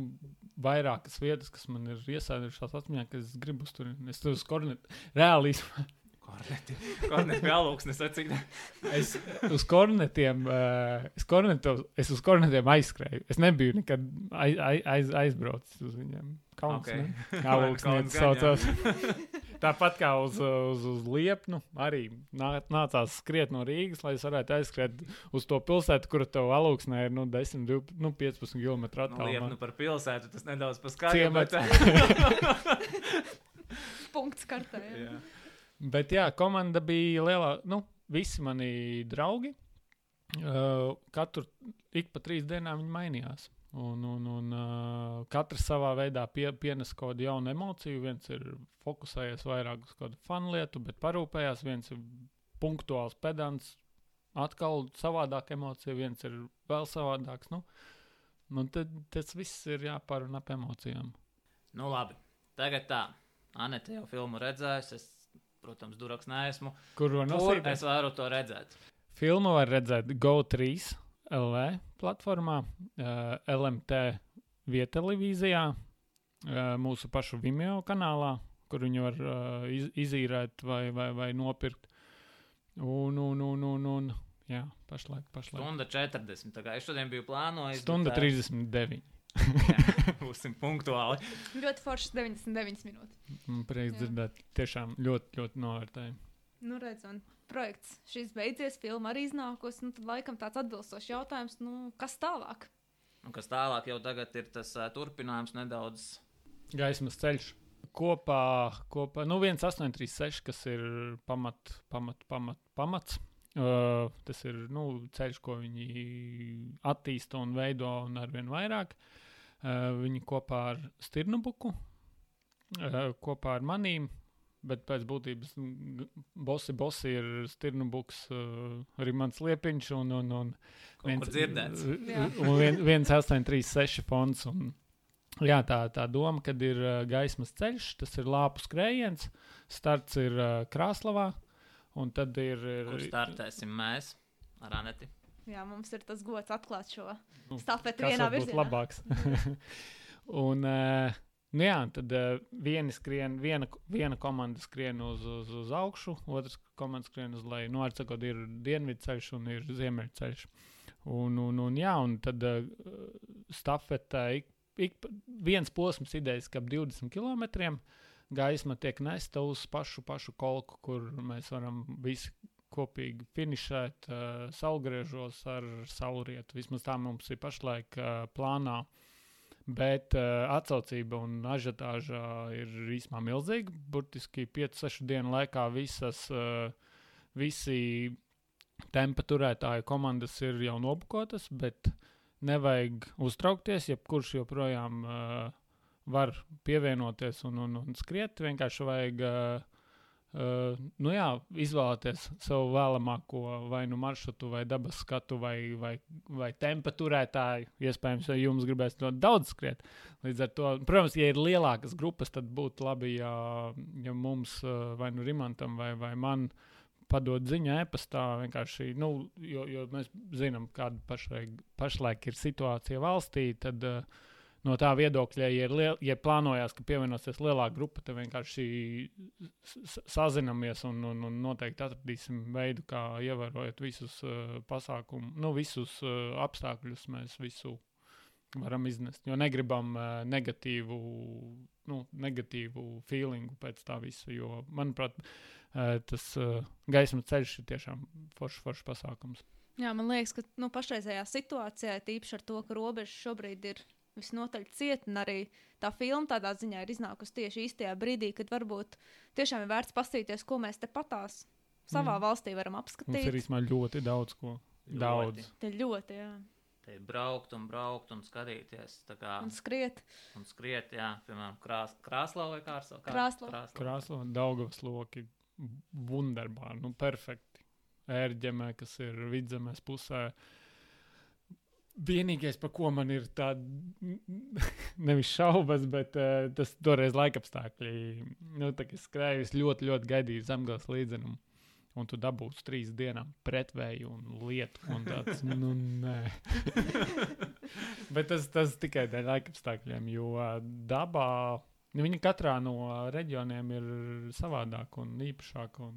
vairākas vietas, kas man ir iesēdušās atmiņā, ka es gribu turieni. Es tur uz kornetu reāli īstenībā- Korneti. Korneti alūksnes acīm. Es uz kornetiem, uh, es, korneto, es uz kornetiem aizskrēju. Es nebiju nekad aiz, aiz, aizbraucis uz viņiem. Kauns, Ok. okay. Kā Kauns lūksnes gan, jā. saucās. Tāpat kā uz, uz, uz Liepnu, arī nā- nācās skriet no Rīgas, lai es varētu aizskriet uz to pilsētu, kur tev alūksnē ir nu, 10, 12, nu, 15 km Nu, attālumā. liepnu par pilsētu, tas nedaudz paskaidro. Ciemats. Punkts kartē. jā. Jā. Bet jā, komanda bija lielā. Nu, visi mani draugi. Uh, katru ik pa trīs dienām viņi mainījās. Un, un, un uh, katrs savā veidā pie, pienes kaut kādu jaunu emociju. Viens ir fokusējies vairāk uz kādu fanu lietu, bet parūpējās. Viens ir punktuāls pedants, atkal savādāk emocija, viens ir vēl savādāks. Nu, nu tad tas viss ir jāpārunā ap emocijām. Nu, labi. Tagad tā. Anita jau filmu redzējusi. Es, protams, duraks neesmu. Kur var nosīt? es varu to redzēt? Filmu var redzēt GO3 LV platformā, uh, LMT vietelevīzijā, uh, mūsu pašu Vimeo kanālā, kur viņu var uh, iz, izīrēt vai, vai, vai nopirkt. Un, un, un, un, un jā, pašlaik, pašlaik. Stunda 40. Tā kā es šodien biju plānojis. Stunda bet, ā, 39. Būsim punktuāli. Ļoti foršs 99 minūtes. Man prieks Jā. dzirdēt, tiešām ļoti, ļoti novērtēju. Nu, redz, un projekts šis beidzies, filma arī iznākusi. Nu, tad laikam tāds atbilstošs jautājums, nu, kas tālāk? Un kas tālāk jau tagad ir tas uh, turpinājums nedaudz. Gaismas ceļš. Kopā, kopā nu, 1836, kas ir pamat, pamat, pamat, pamats. Uh, tas ir nu, ceļš, ko viņi attīsta un veido, un arvien vairāk. Uh, viņi kopā ar Stirnubuku, uh, kopā ar manīm, bet pēc būtības bosi, bosi ir Stirnubuks, uh, arī mans liepiņš un, un, un. Jā. Un vien- viens 836 fonds. Un, jā, tā, tā doma, kad ir uh, gaismas ceļš, tas ir lāpu skrējiens, starts ir uh, Krāslavā, un tad ir. ir Kur startēsim mēs ar Aneti? Jā, mums ir tas gods atklāt šo Nu, stafeti vienā virzienā. labāks? un, uh, nu jā, tad uh, viena, skrien, viena, viena komanda skrien uz, uz, uz augšu, otrs komanda skrien uz leju. Nu, ar sakot, ir dienvidu ceļš un ir ziemeļu ceļš. Un, un, un, jā, un tad uh, stafetē ik, ik viens posms idejas, ka ap 20 km gaisma tiek nesta uz pašu, pašu kolku, kur mēs varam visi kopīgi finišēt uh, saulgriežos ar saulrietu. Vismaz tā mums ir pašlaik uh, plānā. Bet uh, atsaucība un ažiotāža ir īstenībā milzīga. Burtiski 5-6 dienu laikā visas, uh, visi tempa turētāju komandas ir jau nobukotas, bet nevajag uztraukties. Jebkurš joprojām uh, var pievienoties un, un, un skriet. Vienkārši vajag uh, uh, nu jā, izvēlēties savu vēlamāko vai nu maršrutu, vai dabas skatu, vai, vai, vai tempa turētāju. Iespējams, ja jums gribēs ļoti daudz skriet. Līdz ar to, protams, ja ir lielākas grupas, tad būtu labi, ja, ja mums vai nu Rimantam vai, vai man padod ziņu e-pastā. Nu, jo, jo mēs zinām, kāda pašlaik, pašlaik ir situācija valstī. Tad, uh, No tā viedokļa, ja, liel, ja plānojās, ka pievienosies lielāka grupa, tad vienkārši s- s- sazinamies un, un, un noteikti atradīsim veidu, kā ievērojot visus uh, pasākumus, nu, visus uh, apstākļus, mēs visu varam iznest. Jo negribam uh, negatīvu, nu, negatīvu feelingu pēc tā visa. Jo, manuprāt, uh, tas uh, gaismas ceļš ir tiešām foršs, foršs pasākums. Jā, man liekas, ka nu, pašreizējā situācijā, tīpaši ar to, ka robeža šobrīd ir visnotaļ cieta, un arī tā filma tādā ziņā ir iznākusi tieši īstajā brīdī, kad varbūt tiešām ir vērts paskatīties, ko mēs te patās savā Mm. valstī varam Mums ir apskatīt. īstenībā ļoti daudz ko. Daudz. Te ļoti, jā. Te ir braukt un braukt un skatīties. Tā kā Un skriet. un skriet, jā, piemēram, krās, krāslā vai kārsā. Krāslava. Krāsa, Daugavas loki, wunderbāri, nu, perfekti. Ērģemē, kas ir vidzemes pusē. Vienīgais, par ko man ir tāda nevis šaubas, bet uh, tas toreiz laikapstākļi. Nu, tā kā es skrēju, es ļoti, ļoti gaidīju zemgājas līdzenumu. Un tu dabūsi trīs dienām pretvēju un lietu. Un tāds, nu, bet tas, tas tikai dēļ laikapstākļiem, jo uh, dabā Viņi katrā no reģioniem ir savādāk un īpašāk. Un,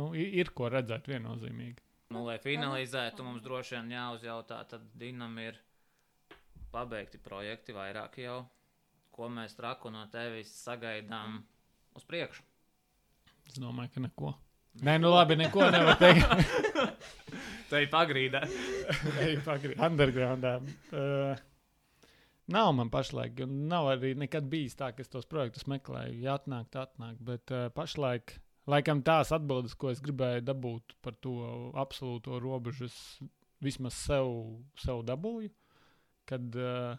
nu, ir, ir ko redzēt viennozīmīgi. Nu, lai finalizētu, mums droši vien jāuzjautā, tad Dinam ir pabeigti projekti vairāk jau, ko mēs traku no tevis sagaidām uz priekšu. Es domāju, ka neko. Nē, nu labi, neko nevar teikt. Tā ir pagrīda. Eju pagri- Undergroundā. Uh, nav man pašlaik, un nav arī nekad bijis tā, ka es tos projektus meklēju. Ja atnāk, tad atnāk. Bet uh, pašlaik, laikam, tās atbildes, ko es gribēju dabūt par to absolūto robežu, es vismaz sev, sev dabūju. Kad, uh,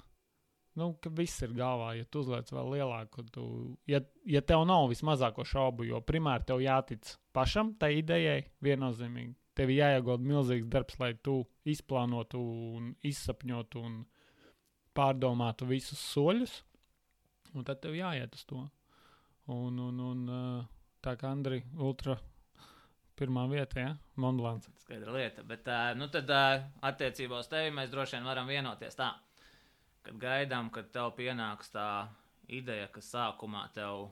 nu, ka viss ir galvā, ja tu uzliec vēl lielāku, tu, ja, ja tev nav vismazāko šaubu, jo primāri tev jātic pašam tai idejai, viennozīmīgi. Tev ir jāiegulda milzīgs darbs, lai tu izplānotu, un izsapņotu un pārdomātu visus soļus. Un tad tev jāiet uz to. Un, un, un uh, tā kā Andri, ultra pirmā vieta, ja? Monblāns. Skaidra lieta. Bet, uh, nu tad, uh, attiecībā uz tevi mēs droši vien varam vienoties tā, kad gaidām, kad tev pienāks tā ideja, kas sākumā tev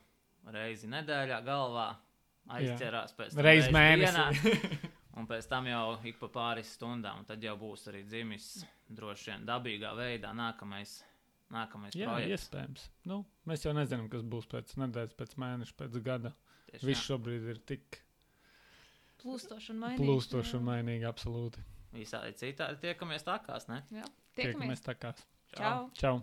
reizi nedēļā galvā aizķerās pēc tam Reiz reizi mēnesī. un pēc tam jau ik pa pāris stundām, un tad jau būs arī dzimis droši vien dabīgā veidā nākamais, nākamais Jā, projekts. iespējams. Nu, mēs jau nezinām, kas būs pēc nedēļas, pēc mēneša, pēc gada. Tieši Viss tā. šobrīd ir tik Plūstoši un mainīgi. plūstoši un mainīgi, absolūti. Visādi citādi tiekamies takās, ne? Jā, Tiekamies tiekamies. tā kā. Čau! Čau!